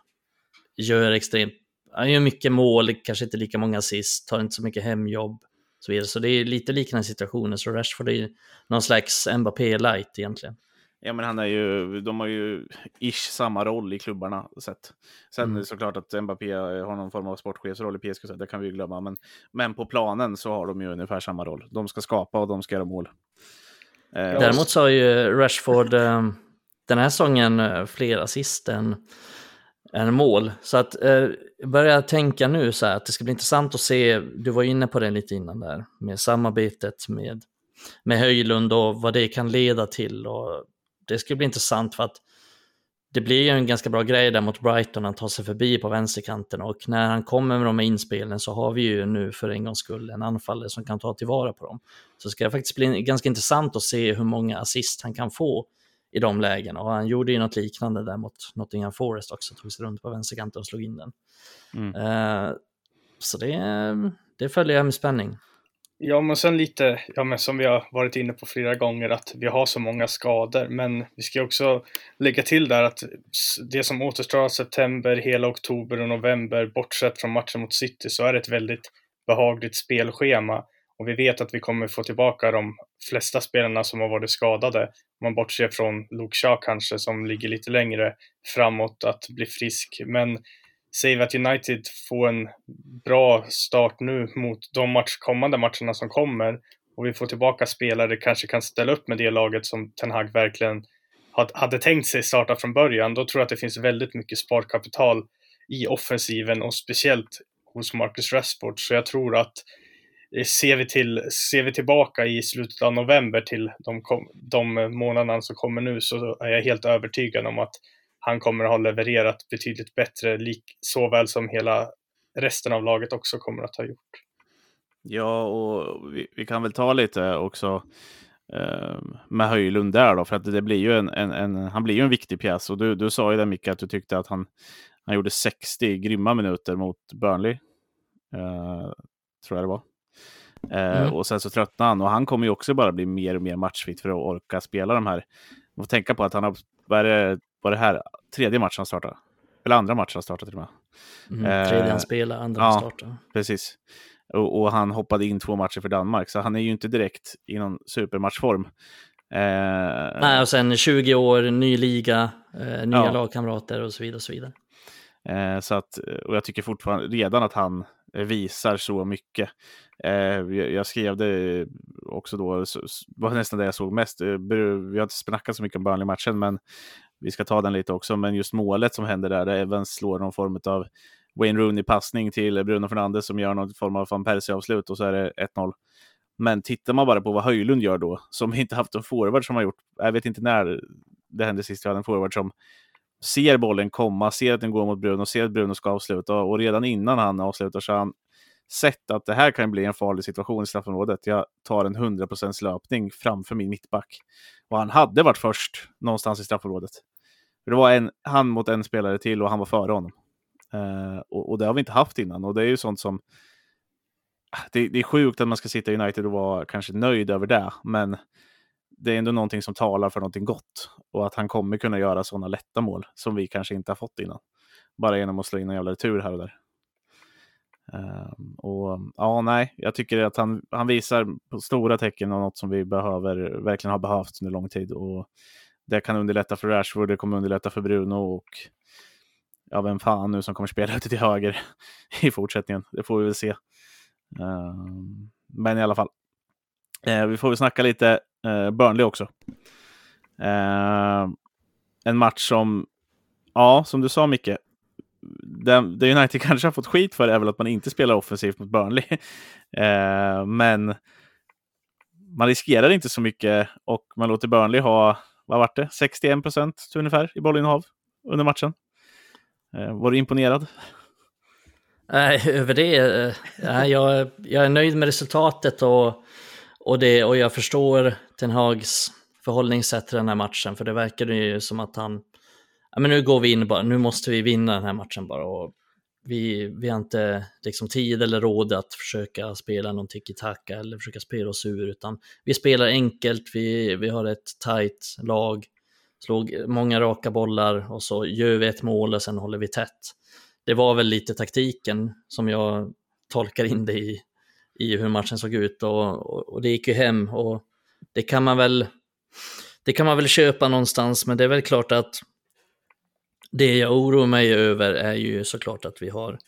gör extremt han gör mycket mål, kanske inte lika många assist, tar inte så mycket hemjobb. Så, vidare. så det är lite liknande situationer, så Rashford är ju någon slags Mbappé light egentligen. Ja, men han är ju, de har ju ish samma roll i klubbarna. Sett. Sen mm. är det såklart att Mbappé har någon form av sportchefsroll i PSG, så det kan vi ju glömma. Men, men på planen så har de ju ungefär samma roll. De ska skapa och de ska göra mål. Eh, Däremot så har ju Rashford eh, den här säsongen eh, fler assist än än mål. Så att eh, börja tänka nu så här att det ska bli intressant att se, du var inne på det lite innan där, med samarbetet med, med Höjlund och vad det kan leda till. Och det ska bli intressant för att det blir ju en ganska bra grej där mot Brighton, han tar sig förbi på vänsterkanten och när han kommer med de här inspelen så har vi ju nu för en gångs skull en anfallare som kan ta tillvara på dem. Så det ska faktiskt bli ganska intressant att se hur många assist han kan få i de lägena. Och han gjorde ju något liknande där mot Nottingham Forest också, tog sig runt på vänsterkanten och slog in den. Mm. Uh, så det, det följer jag med spänning. Ja, men sen lite, ja, men som vi har varit inne på flera gånger, att vi har så många skador. Men vi ska också lägga till där att det som återstår av september, hela oktober och november, bortsett från matchen mot City, så är det ett väldigt behagligt spelschema. Och vi vet att vi kommer få tillbaka de flesta spelarna som har varit skadade. Om man bortser från Luke Shaw kanske som ligger lite längre framåt att bli frisk. Men säger vi att United får en bra start nu mot de match, kommande matcherna som kommer och vi får tillbaka spelare kanske kan ställa upp med det laget som Ten Hag verkligen hade tänkt sig starta från början, då tror jag att det finns väldigt mycket sparkapital i offensiven och speciellt hos Marcus Rashford. Så jag tror att eh, ser vi, till, ser vi tillbaka i slutet av november till de, de månaderna som kommer nu så är jag helt övertygad om att han kommer att ha levererat betydligt bättre, lik, såväl som hela resten av laget också kommer att ha gjort. Ja, och vi, vi kan väl ta lite också eh, med Höjlund där då, för att det blir ju en, en, en, han blir ju en viktig pjäs. Och du, du sa ju där Micke att du tyckte att han, han gjorde 60 grymma minuter mot Burnley. Eh, tror jag det var. Eh, mm. och sen så tröttnade han och han kommer ju också bara bli mer och mer matchfit för att orka spela de här. Man får tänka på att han har, vad är det, var det här tredje matchen han startade? Eller andra matchen han startade till och med. Mm, tredje han spelar, andra ja, han startar. Precis. Och, och, han hoppade in två matcher för Danmark, så han är ju inte direkt i någon supermatchform. Eh, Nej, och sen 20 år, ny liga, eh, nya ja. lagkamrater och så vidare. Och så vidare. Eh, så att, och jag tycker fortfarande redan att han visar så mycket. Eh, jag skrev det också då, var nästan det jag såg mest. Eh, vi har inte snackat så mycket om Burnley-matchen, men vi ska ta den lite också. Men just målet som händer där, där Evans slår någon form av Wayne Rooney-passning till Bruno Fernandes som gör någon form av van Persie-avslut och så är det 1-0. Men tittar man bara på vad Höjlund gör då, som inte haft en forward som har gjort, jag vet inte när det hände sist vi hade en forward som ser bollen komma, ser att den går mot Bruno, ser att Bruno ska avsluta och redan innan han avslutar så han sett att det här kan bli en farlig situation i straffområdet. Jag tar en 100% löpning framför min mittback. Och han hade varit först någonstans i straffområdet. Det var en, han mot en spelare till och han var före honom. Uh, och, och, det har vi inte haft innan. Och det är ju sånt som... Det, det, är sjukt att man ska sitta i United och vara kanske nöjd över det, men det är ändå någonting som talar för någonting gott. Och att han kommer kunna göra sådana lätta mål som vi kanske inte har fått innan. Bara genom att slå in en jävla retur här och där. Um, och ja, nej, jag tycker att han, han visar på stora tecken av något som vi behöver, verkligen har behövt under lång tid. Och det kan underlätta för Rashford, det kommer underlätta för Bruno och ja, vem fan nu som kommer spela ute till höger i fortsättningen. Det får vi väl se. Um, men i alla fall, eh, vi får väl snacka lite eh, Burnley också. Ehm, en match som, ja, som du sa Micke, det, det United kanske har fått skit för är väl att man inte spelar offensivt mot Burnley. Eh, men man riskerar inte så mycket och man låter Burnley ha, vad var det, 61 procent ungefär i bollinnehav under matchen. Eh, var du imponerad? Nej, över det, eh, nej, jag, jag är nöjd med resultatet och, och, det, och jag förstår Ten Hags förhållningssätt till den här matchen, för det verkade ju som att han ja, men nu går vi in bara, nu måste vi vinna den här matchen bara. Och vi, vi har inte liksom tid eller råd att försöka spela någon tiki-taka eller försöka spela oss ur, utan vi spelar enkelt, vi, vi har ett tight lag, slog många raka bollar och så gör vi ett mål och sen håller vi tätt. Det var väl lite taktiken som jag tolkar in det i, i hur matchen såg ut och, och, och det gick ju hem och det kan man väl det kan man väl köpa någonstans, men det är väl klart att det jag oroar mig över är ju såklart att vi har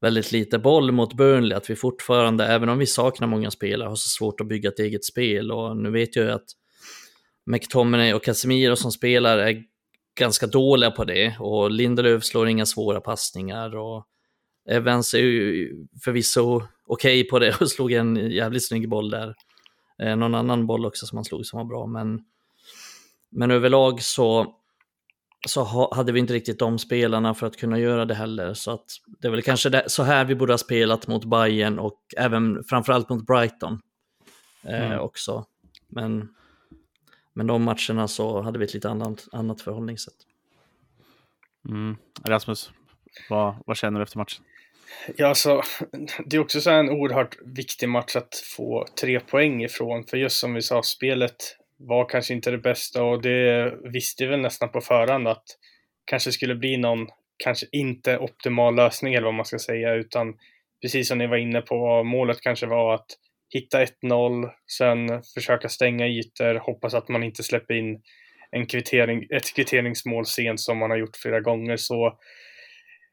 väldigt lite boll mot Burnley, att vi fortfarande, även om vi saknar många spelare, har så svårt att bygga ett eget spel. Och nu vet jag ju att McTominay och Casemiro som spelar är ganska dåliga på det och Lindelöf slår inga svåra passningar och Evans är ju förvisso okej okay på det och slog en jävligt snygg boll där. Eh, någon annan boll också som han slog som var bra, men, men överlag så så ha, hade vi inte riktigt de spelarna för att kunna göra det heller. Så att det är väl kanske det, så här vi borde ha spelat mot Bayern och även framförallt mot Brighton eh, mm. också. Men, men de matcherna så hade vi ett lite annat, annat förhållningssätt. Mm. Rasmus, vad, vad känner du efter matchen? Ja, alltså, det är också så en oerhört viktig match att få tre poäng ifrån. För just som vi sa, spelet var kanske inte det bästa och det visste vi väl nästan på förhand att kanske skulle bli någon, kanske inte optimal lösning eller vad man ska säga, utan precis som ni var inne på, målet kanske var att hitta 1-0, sen försöka stänga ytor, hoppas att man inte släpper in en kvittering, ett kvitteringsmål sent som man har gjort flera gånger. Så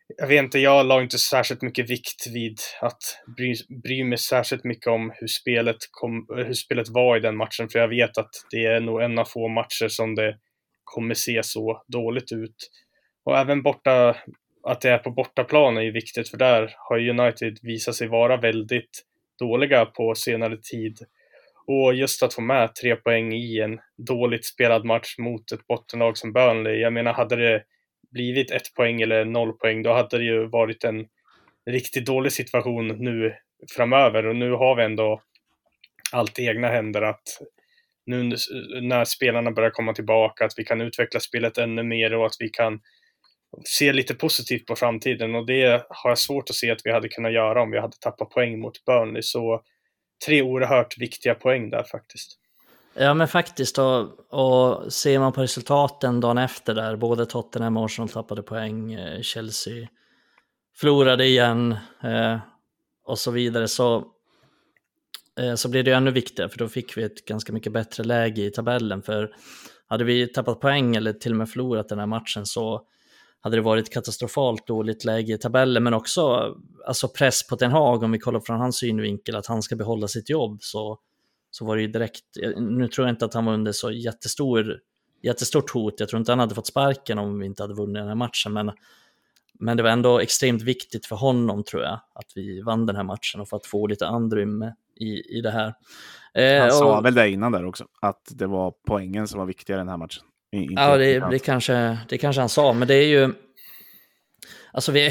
jag vet inte, jag la inte särskilt mycket vikt vid att bry, bry mig särskilt mycket om hur spelet, kom, hur spelet var i den matchen, för jag vet att det är nog en av få matcher som det kommer se så dåligt ut. Och även borta, att det är på bortaplan är ju viktigt, för där har United visat sig vara väldigt dåliga på senare tid. Och just att få med tre poäng i en dåligt spelad match mot ett bottenlag som Burnley, jag menar hade det blivit ett poäng eller noll poäng, då hade det ju varit en riktigt dålig situation nu framöver och nu har vi ändå allt i egna händer att nu när spelarna börjar komma tillbaka, att vi kan utveckla spelet ännu mer och att vi kan se lite positivt på framtiden och det har jag svårt att se att vi hade kunnat göra om vi hade tappat poäng mot Burnley. Så tre oerhört viktiga poäng där faktiskt. Ja men faktiskt och, och ser man på resultaten dagen efter där, både Tottenham och Arsenal tappade poäng, eh, Chelsea förlorade igen eh, och så vidare så, eh, så blir det ännu viktigare för då fick vi ett ganska mycket bättre läge i tabellen. För hade vi tappat poäng eller till och med förlorat den här matchen så hade det varit katastrofalt dåligt läge i tabellen. Men också alltså press på Ten Hag om vi kollar från hans synvinkel att han ska behålla sitt jobb så så var det ju direkt, nu tror jag inte att han var under så jättestor, jättestort hot, jag tror inte han hade fått sparken om vi inte hade vunnit den här matchen, men, men det var ändå extremt viktigt för honom tror jag, att vi vann den här matchen och för att få lite andrum i, i det här. Eh, han sa och, väl det innan där också, att det var poängen som var viktigare den här matchen. Inte ja, det, det, kanske, det kanske han sa, men det är ju, alltså vi,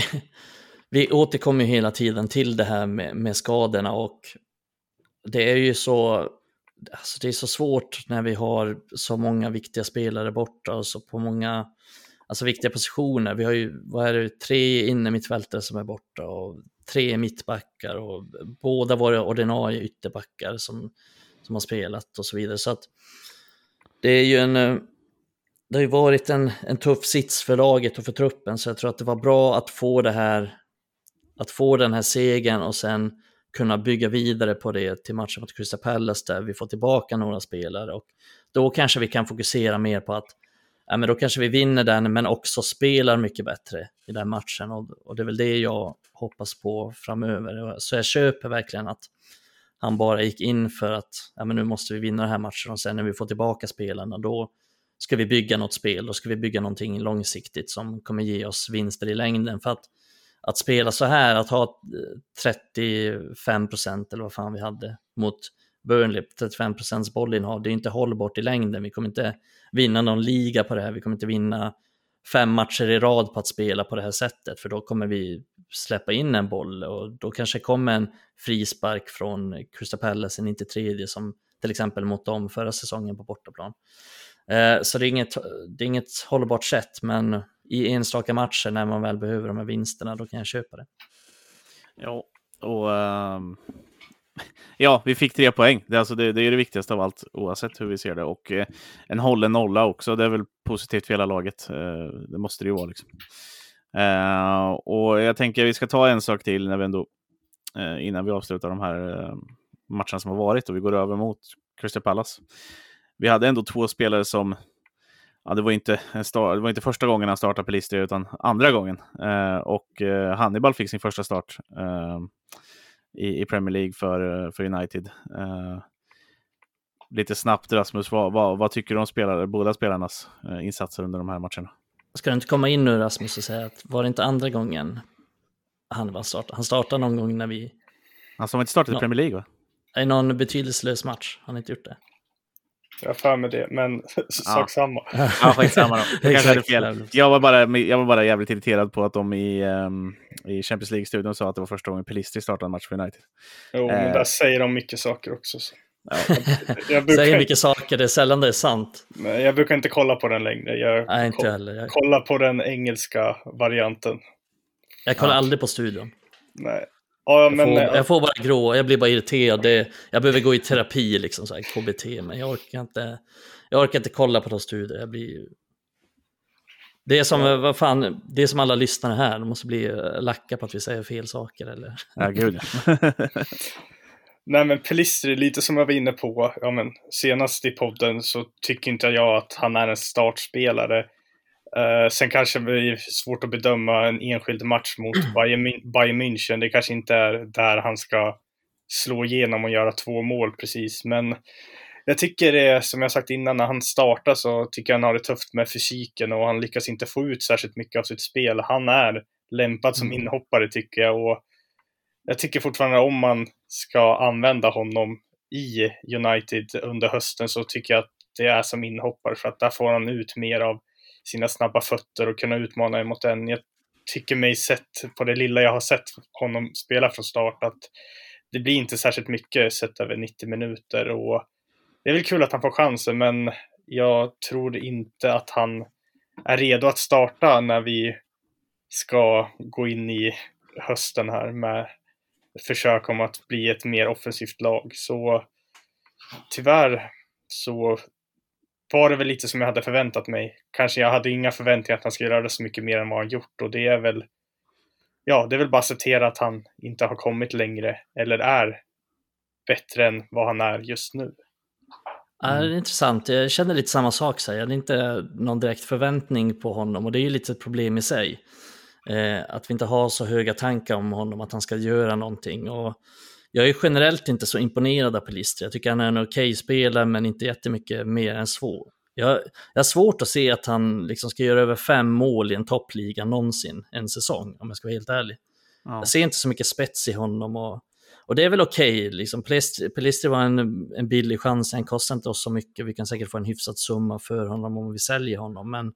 vi återkommer hela tiden till det här med, med skadorna och det är ju så, alltså det är så svårt när vi har så många viktiga spelare borta och så på många alltså viktiga positioner. Vi har ju, vad är det, tre innermittfältare som är borta och tre mittbackar och båda våra ordinarie ytterbackar som, som har spelat och så vidare. Så att det är ju en, det har ju varit en, en tuff sits för laget och för truppen, så jag tror att det var bra att få det här, att få den här segern och sen kunna bygga vidare på det till matchen mot Crystal Palace där vi får tillbaka några spelare och då kanske vi kan fokusera mer på att ja, men då kanske vi vinner den men också spelar mycket bättre i den matchen och, och det är väl det jag hoppas på framöver. Så jag köper verkligen att han bara gick in för att ja, men nu måste vi vinna den här matchen och sen när vi får tillbaka spelarna då ska vi bygga något spel, då ska vi bygga någonting långsiktigt som kommer ge oss vinster i längden. För att, att spela så här, att ha eh, 35 procent eller vad fan vi hade mot Burnley, 35 procents bollinnehav, det är inte hållbart i längden. Vi kommer inte vinna någon liga på det här, vi kommer inte vinna fem matcher i rad på att spela på det här sättet, för då kommer vi släppa in en boll och då kanske kommer en frispark från Crystal Palace, en inte tredje som till exempel mot dem förra säsongen på bortaplan. Eh, så det är, inget, det är inget hållbart sätt, men i enstaka matcher när man väl behöver de här vinsterna, då kan jag köpa det. Ja, och um, ja, vi fick tre poäng. Det är, alltså det, det, är det viktigaste av allt, oavsett hur vi ser det. Och eh, en hållen nolla också, det är väl positivt för hela laget. Eh, det måste det ju vara. Liksom. Eh, och jag tänker att vi ska ta en sak till när vi ändå, eh, innan vi avslutar de här eh, matcherna som har varit och vi går över mot Crystal Palace. Vi hade ändå två spelare som Ja, det, var inte start, det var inte första gången han startade Pelistri, utan andra gången. Eh, och eh, Hannibal fick sin första start eh, i, i, Premier League för, för United. Eh, lite snabbt Rasmus, vad, vad, vad, tycker du om spelare, båda spelarnas eh, insatser under de här matcherna? Ska du inte komma in nu Rasmus och säga att var det inte andra gången Hannibal startade? Han startade någon gång när vi... Han som inte startat i Premier League va? I någon betydelselös match, han har inte gjort det. Jag för mig det, men sak samma. Ja, skitsamma då. Jag kanske hade fel. Jag var, bara, jag var bara jävligt irriterad på att de i, um, i Champions League-studion sa att det var första gången Pelistri startade en match för United. Jo, men uh, där säger de mycket saker också. Så. Ja. jag brukar... Säger mycket saker, det är sällan det är sant. Men jag brukar inte kolla på den längre. Jag Nej, inte heller. Jag... kollar på den engelska varianten. Jag kollar ja. aldrig på studion. Nej, Ja, men, jag, får, jag, får, bara grå, jag blir bara irriterad. Det, jag behöver gå i terapi, liksom, så här, KBT, men jag orkar inte, jag orkar inte kolla på de studier. Jag blir... Det är som, ja. vad fan, det är som alla lyssnare här, de måste bli eh, lacka på att vi säger fel saker. Eller? Ja, gud Nej men Pelistri, lite som jag var inne på, ja men senast i podden så tycker inte jag att han är en startspelare. Uh, sen kanske det är svårt att bedöma en enskild match mot Bayern München. Det kanske inte är där han ska slå igenom och göra två mål precis. Men jag tycker det, som jag sagt innan, när han startar så tycker jag han har det tufft med fysiken och han lyckas inte få ut särskilt mycket av sitt spel. Han är lämpad som mm. inhoppare tycker jag och jag tycker fortfarande om man ska använda honom i United under hösten så tycker jag att det är som inhoppare för att där får han ut mer av sina snabba fötter och kunna utmana emot en. Jag tycker mig sett på det lilla jag har sett honom spela från start att det blir inte särskilt mycket sett över 90 minuter och det är väl kul att han får chansen men jag tror inte att han är redo att starta när vi ska gå in i hösten här med försök om att bli ett mer offensivt lag. Så tyvärr så var det väl lite som jag hade förväntat mig. Kanske jag hade inga förväntningar att han skulle göra så mycket mer än vad han gjort och det är väl Ja, det är väl bara att acceptera att han inte har kommit längre eller är bättre än vad han är just nu. Ja, det är intressant. Jag känner lite samma sak. Så jag hade inte någon direkt förväntning på honom och det är ju lite ett problem i sig. Eh, att vi inte har så höga tankar om honom, att han ska göra någonting. Och jag är generellt inte så imponerad av Pelistri. Jag tycker han är en okej okay spelare, men inte jättemycket mer än svår. Jag, jag har svårt att se att han liksom ska göra över fem mål i en toppliga någonsin en säsong, om jag ska vara helt ärlig. Ja. Jag ser inte så mycket spets i honom och, och det är väl okej. Okay, liksom. Pelistri, var en, en billig chans, han kostar inte oss så mycket. Vi kan säkert få en hyfsad summa för honom om vi säljer honom, men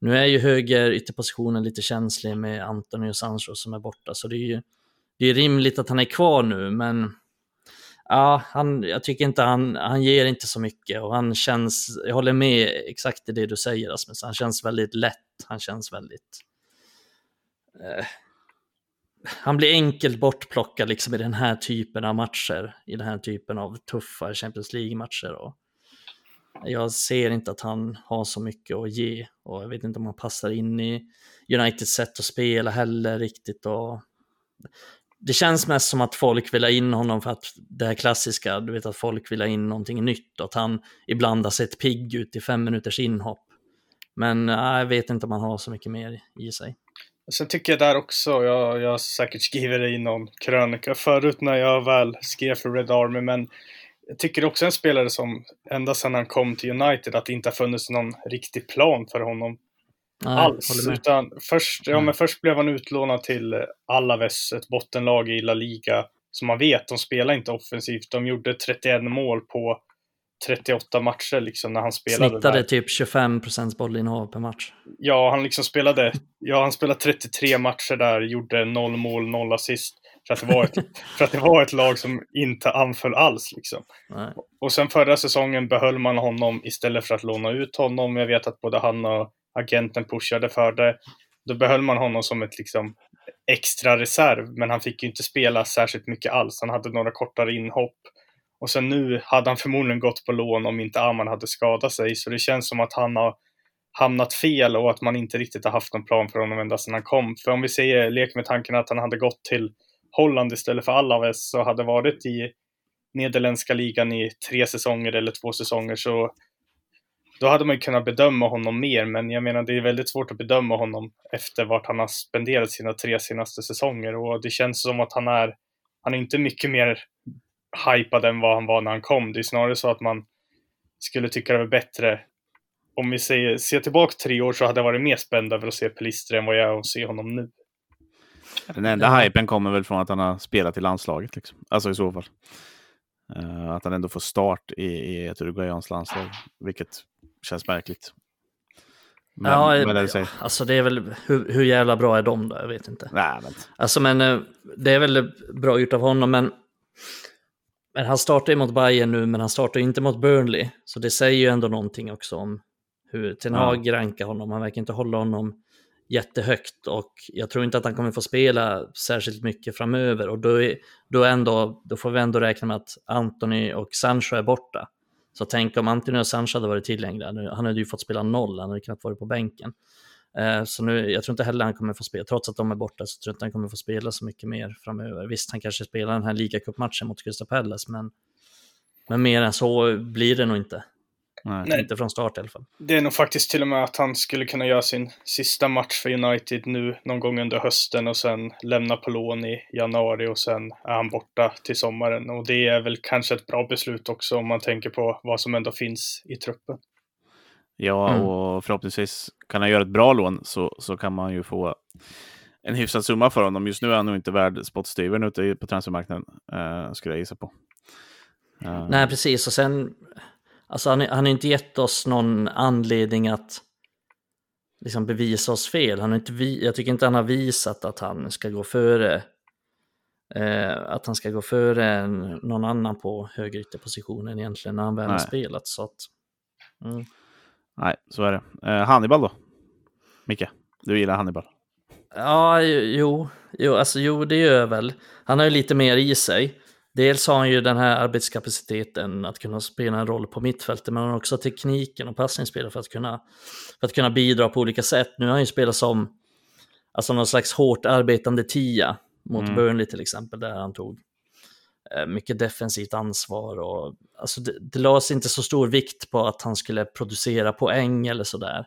Nu är ju höger ytterpositionen lite känslig med Anthony och Sancho som är borta, så det är ju det är rimligt att han är kvar nu, men ja, han, jag tycker inte han, han ger inte så mycket och han känns, jag håller med exakt i det du säger Rasmus, han känns väldigt lätt, han känns väldigt eh, han blir enkelt bortplockad liksom i den här typen av matcher, i den här typen av tuffa Champions League-matcher. Och jag ser inte att han har så mycket att ge och jag vet inte om han passar in i Uniteds sätt att spela heller riktigt. Och det känns mest som att folk vill ha in honom för att det här klassiska, du vet att folk vill ha in någonting nytt och att han ibland har sett pigg ut i fem minuters inhopp. Men äh, jag vet inte om han har så mycket mer i sig. Sen tycker jag där också, jag, jag har säkert skrivit det i någon krönika förut när jag väl skrev för Red Army, men jag tycker också en spelare som ända sedan han kom till United att det inte har funnits någon riktig plan för honom Nej, alls. Utan först, ja, men först blev han utlånad till Alaves, ett bottenlag i La Liga. Som man vet, de spelar inte offensivt. De gjorde 31 mål på 38 matcher liksom när han spelade Snittade där. typ 25 procents bollinnehav per match. Ja, han liksom spelade, ja han spelade 33 matcher där, gjorde noll mål, noll assist. För att det var ett, för att det var ett lag som inte anföll alls liksom. Nej. Och sen förra säsongen behöll man honom istället för att låna ut honom. Jag vet att både han och agenten pushade för det. Då behöll man honom som ett liksom extra reserv, men han fick ju inte spela särskilt mycket alls. Han hade några kortare inhopp. Och sen nu hade han förmodligen gått på lån om inte Aman hade skadat sig, så det känns som att han har hamnat fel och att man inte riktigt har haft någon plan för honom ända sedan han kom. För om vi säger, lek med tanken att han hade gått till Holland istället för Alaves och hade varit i nederländska ligan i tre säsonger eller två säsonger så då hade man ju kunnat bedöma honom mer, men jag menar det är väldigt svårt att bedöma honom efter vart han har spenderat sina tre senaste säsonger och det känns som att han är, han är inte mycket mer hypad än vad han var när han kom. Det är snarare så att man skulle tycka det var bättre om vi ser, ser tillbaka tre år så hade jag varit mer spänd över att se Pelistri än vad jag är att se honom nu. Den enda hypen kommer väl från att han har spelat i landslaget. Liksom. Alltså i så fall. Uh, att han ändå får start i, i ett Uruguayans landslag, vilket känns märkligt. Men, ja, men det alltså det är väl, hur, hur jävla bra är de då? Jag vet inte. Nej, men... Alltså men eh, det är väl bra gjort av honom, men, men han startar ju mot Bayern nu, men han startar inte mot Burnley. Så det säger ju ändå någonting också om hur Ten Hag ja. rankar honom. Han verkar inte hålla honom jättehögt och jag tror inte att han kommer få spela särskilt mycket framöver och då, är, då, ändå, då får vi ändå räkna med att Anthony och Sancho är borta. Så tänk om Anthony och Sancho hade varit tillgängliga, han hade ju fått spela noll, han hade knappt varit på bänken. Eh, så nu, jag tror inte heller han kommer få spela, trots att de är borta, så tror jag inte han kommer få spela så mycket mer framöver. Visst, han kanske spelar den här ligacupmatchen mot Crystal Palace, men, men mer än så blir det nog inte. Nej. Inte från start i alla fall. Det är nog faktiskt till och med att han skulle kunna göra sin sista match för United nu någon gång under hösten och sen lämna på lån i januari och sen är han borta till sommaren. Och det är väl kanske ett bra beslut också om man tänker på vad som ändå finns i truppen. Ja, mm. och förhoppningsvis kan han göra ett bra lån så, så kan man ju få en hyfsad summa för honom. Just nu är han nog inte värd spottstyvern ute på transfermarknaden, uh, skulle jag gissa på. Uh. Nej, precis. Och sen Alltså han, han har inte gett oss någon anledning att liksom bevisa oss fel. Han har inte jag tycker inte han har visat att han ska gå före eh, att han ska gå före någon annan på högerytterpositionen egentligen när han väl har spelat. Så att, mm. Nej, så är det. Eh, Hannibal då? Micke, du gillar Hannibal? Ja, jo, jo, alltså, jo, det gör jag väl. Han har ju lite mer i sig. Dels har han ju den här arbetskapaciteten att kunna spela en roll på mittfältet, men han har också tekniken och passningsspel för att kunna, för att kunna bidra på olika sätt. Nu har han ju spelat som alltså någon slags hårt arbetande tia mot mm. Burnley till exempel, där han tog eh, mycket defensivt ansvar och alltså det, det lades inte så stor vikt på att han skulle producera poäng eller sådär.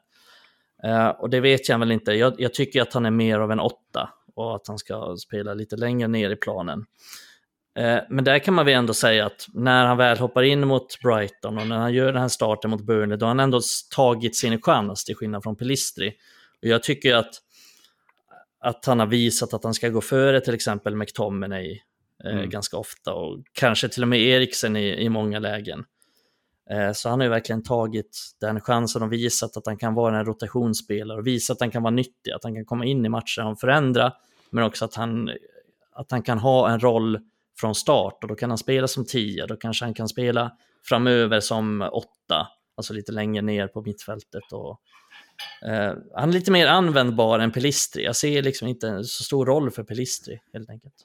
Uh, och det vet jag väl inte. Jag, jag, tycker att han är mer av en åtta och att han ska spela lite längre ner i planen. Eh, men där kan man väl ändå säga att när han väl hoppar in mot Brighton och när han gör den här starten mot Burnley, då har han ändå tagit sin chans till skillnad från Pelistri. Och jag tycker att, att han har visat att han ska gå före till exempel McTominay eh, mm. ganska ofta och kanske till och med Eriksen i, i många lägen. Eh, så han har ju verkligen tagit den chansen och visat att han kan vara en rotationsspelare och visat att han kan vara nyttig, att han kan komma in i matchen och förändra, men också att han, att han kan ha en roll från start och då kan han spela som tia, då kanske han kan spela framöver som åtta, alltså lite längre ner på mittfältet. Och, eh, han är lite mer användbar än Pelistri. Jag ser liksom inte så stor roll för Pelistri helt enkelt.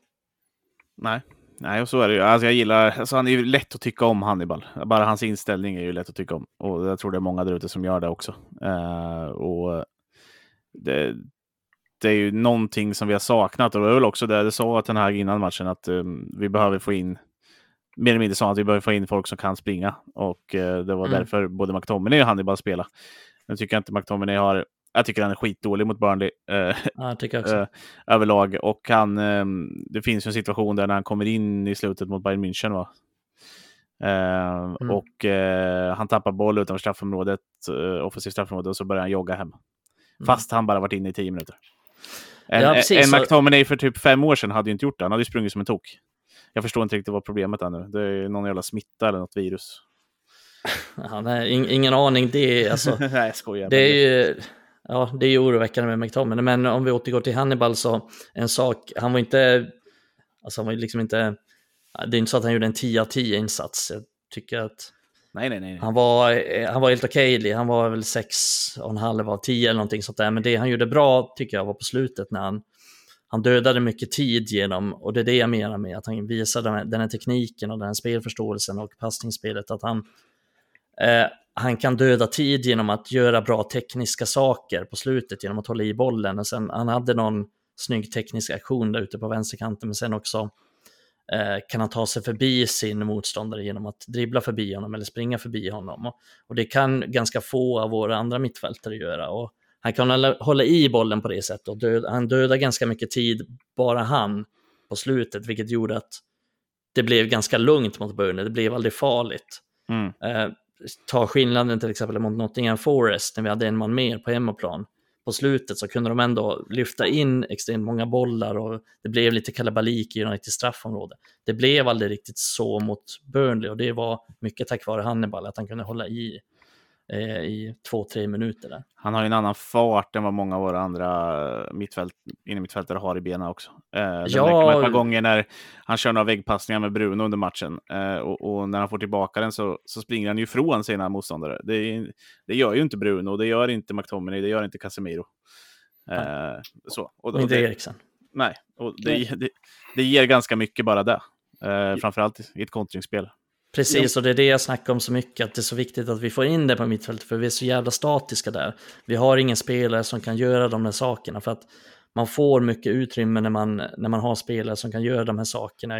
Nej, Nej, och så är det ju. Alltså jag gillar, alltså han är ju lätt att tycka om Hannibal. Bara hans inställning är ju lätt att tycka om. Och jag tror det är många där ute som gör det också. Uh, och det, det, är ju någonting som vi har saknat. Och det var väl också det, det sa den här innan matchen, att um, vi behöver få in mer eller mindre sa att vi behöver få in folk som kan springa. Och uh, det var mm. därför både McTominay och Hannibal spelade. Nu tycker jag inte McTominay har jag tycker han är skitdålig mot Burnley. Eh, ja. Eh, överlag. Och han, eh, det finns ju en situation där när han kommer in i slutet mot Bayern München. Va? Eh, mm. Och han tappar boll utanför straffområdet, eh, offensivt straffområde, och så börjar han jogga hem. Mm. Fast han bara varit inne i tio minuter. En, ja, precis, en McTominay för typ fem år sedan hade ju inte gjort det. Han hade ju sprungit som en tok. Jag förstår inte riktigt vad problemet är nu. Det är någon jävla smitta eller något virus. Ja, nej, ingen aning. Det är alltså... nej, jag skojar. Det är ju ja, det är ju oroväckande med McTominay, men om vi återgår till Hannibal så en sak, han var inte, alltså han var liksom inte, det är inte så att han gjorde en 10 av 10 insats. Jag tycker att nej, nej, nej. Han, var, eh, han var helt okej, okay. han var väl 6,5 av 10 eller någonting sånt där, men det han gjorde bra tycker jag var på slutet när han, han dödade mycket tid genom, och det är det jag menar med att han visade den här tekniken och den här spelförståelsen och passningsspelet, att han eh, han kan döda tid genom att göra bra tekniska saker på slutet genom att hålla i bollen. Och sen, han hade någon snygg teknisk aktion där ute på vänsterkanten, men sen också kan han ta sig förbi sin motståndare genom att dribbla förbi honom eller springa förbi honom. Och, det kan ganska få av våra andra mittfältare göra. Och han kan hålla, hålla i bollen på det sättet och död, han dödar ganska mycket tid, bara han, på slutet, vilket gjorde att det blev ganska lugnt mot Burnley. Det blev aldrig farligt. Mm. Eh, ta skillnaden till exempel mot Nottingham Forest när vi hade en man mer på hemmaplan. På slutet så kunde de ändå lyfta in extremt många bollar och det blev lite kalabalik i Uniteds straffområde. Det blev aldrig riktigt så mot Burnley och det var mycket tack vare Hannibal att han kunde hålla i eh, i två, tre minuter. Där. Han har ju en annan fart än vad många av våra andra mittfält, mittfältare har i benen också. Eh, ja, ett par gånger när han kör några väggpassningar med Bruno under matchen eh, och, och, när han får tillbaka den så, så springer han ju ifrån sina motståndare. Det, det gör ju inte Bruno, det gör inte McTominay, det gör inte Casemiro. Eh, så. Och, och inte Eriksen. Nej, och det, det, det, ger ganska mycket bara det. Eh, framförallt i ett kontringsspel. Precis, och det är det jag snackar om så mycket, att det är så viktigt att vi får in det på mittfältet, för vi är så jävla statiska där. Vi har ingen spelare som kan göra de här sakerna, för att man får mycket utrymme när man, när man har spelare som kan göra de här sakerna.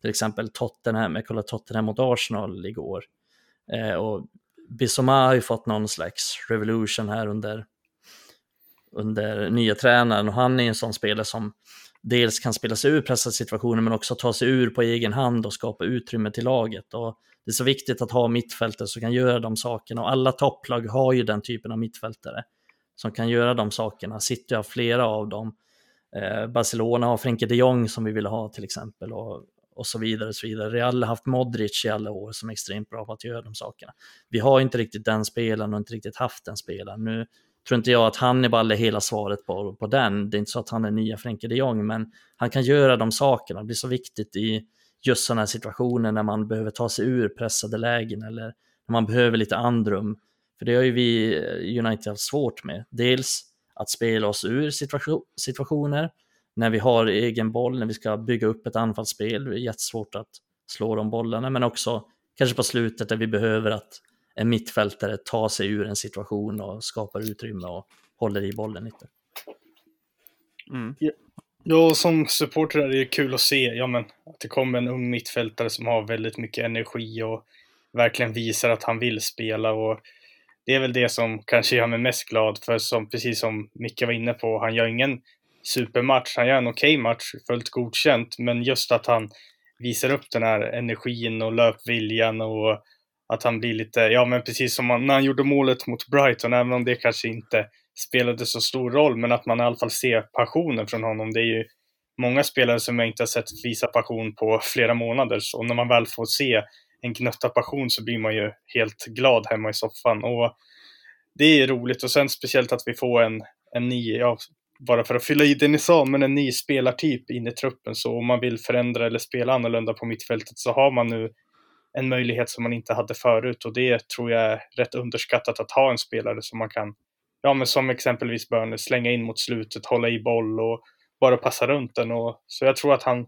Till exempel Tottenham, jag kollade Tottenham mot Arsenal igår. Eh, och Bissoma har ju fått någon slags revolution här under, under nya tränaren och han är en sån spelare som dels kan spela sig ur pressade situationer men också ta sig ur på egen hand och skapa utrymme till laget. Och det är så viktigt att ha mittfältare som kan göra de sakerna och alla topplag har ju den typen av mittfältare som kan göra de sakerna. City har flera av dem. Eh, Barcelona har Frenkie de Jong som vi vill ha till exempel och, och så vidare. så vidare. Real har haft Modric i alla år som är extremt bra på att göra de sakerna. Vi har inte riktigt den spelaren och inte riktigt haft den spelaren. Nu tror inte jag att Hannibal är hela svaret på, på den. Det är inte så att han är nya Frenkie de Jong, men han kan göra de sakerna. Det blir så viktigt i just sådana här situationer när man behöver ta sig ur pressade lägen eller när man behöver lite andrum. För det har ju vi eh, United haft svårt med. Dels att spela oss ur situation, situationer när vi har egen boll, när vi ska bygga upp ett anfallsspel. Det är jättesvårt att slå de bollarna, men också kanske på slutet där vi behöver att en mittfältare tar sig ur en situation och skapar utrymme och håller i bollen lite. Mm. Ja, som supporter är det kul att se ja, men, att det kommer en ung mittfältare som har väldigt mycket energi och verkligen visar att han vill spela. Och det är väl det som kanske gör mig mest glad, för som, precis som Micke var inne på, han gör ingen supermatch, han gör en okej okay match, fullt godkänt, men just att han visar upp den här energin och löpviljan och att han blir lite, ja men precis som han, när han gjorde målet mot Brighton, även om det kanske inte spelade så stor roll, men att man i alla fall ser passionen från honom. Det är ju många spelare som jag inte har sett visa passion på flera månader, och när man väl får se en gnutta passion så blir man ju helt glad hemma i soffan. Och det är roligt och sen speciellt att vi får en, en ny, ja, bara för att fylla i det ni sa, men en ny spelartyp in i truppen. Så om man vill förändra eller spela annorlunda på mittfältet så har man nu en möjlighet som man inte hade förut och det tror jag är rätt underskattat att ha en spelare som man kan, ja men som exempelvis Burner, slänga in mot slutet, hålla i boll och bara passa runt den. Och, så jag tror att han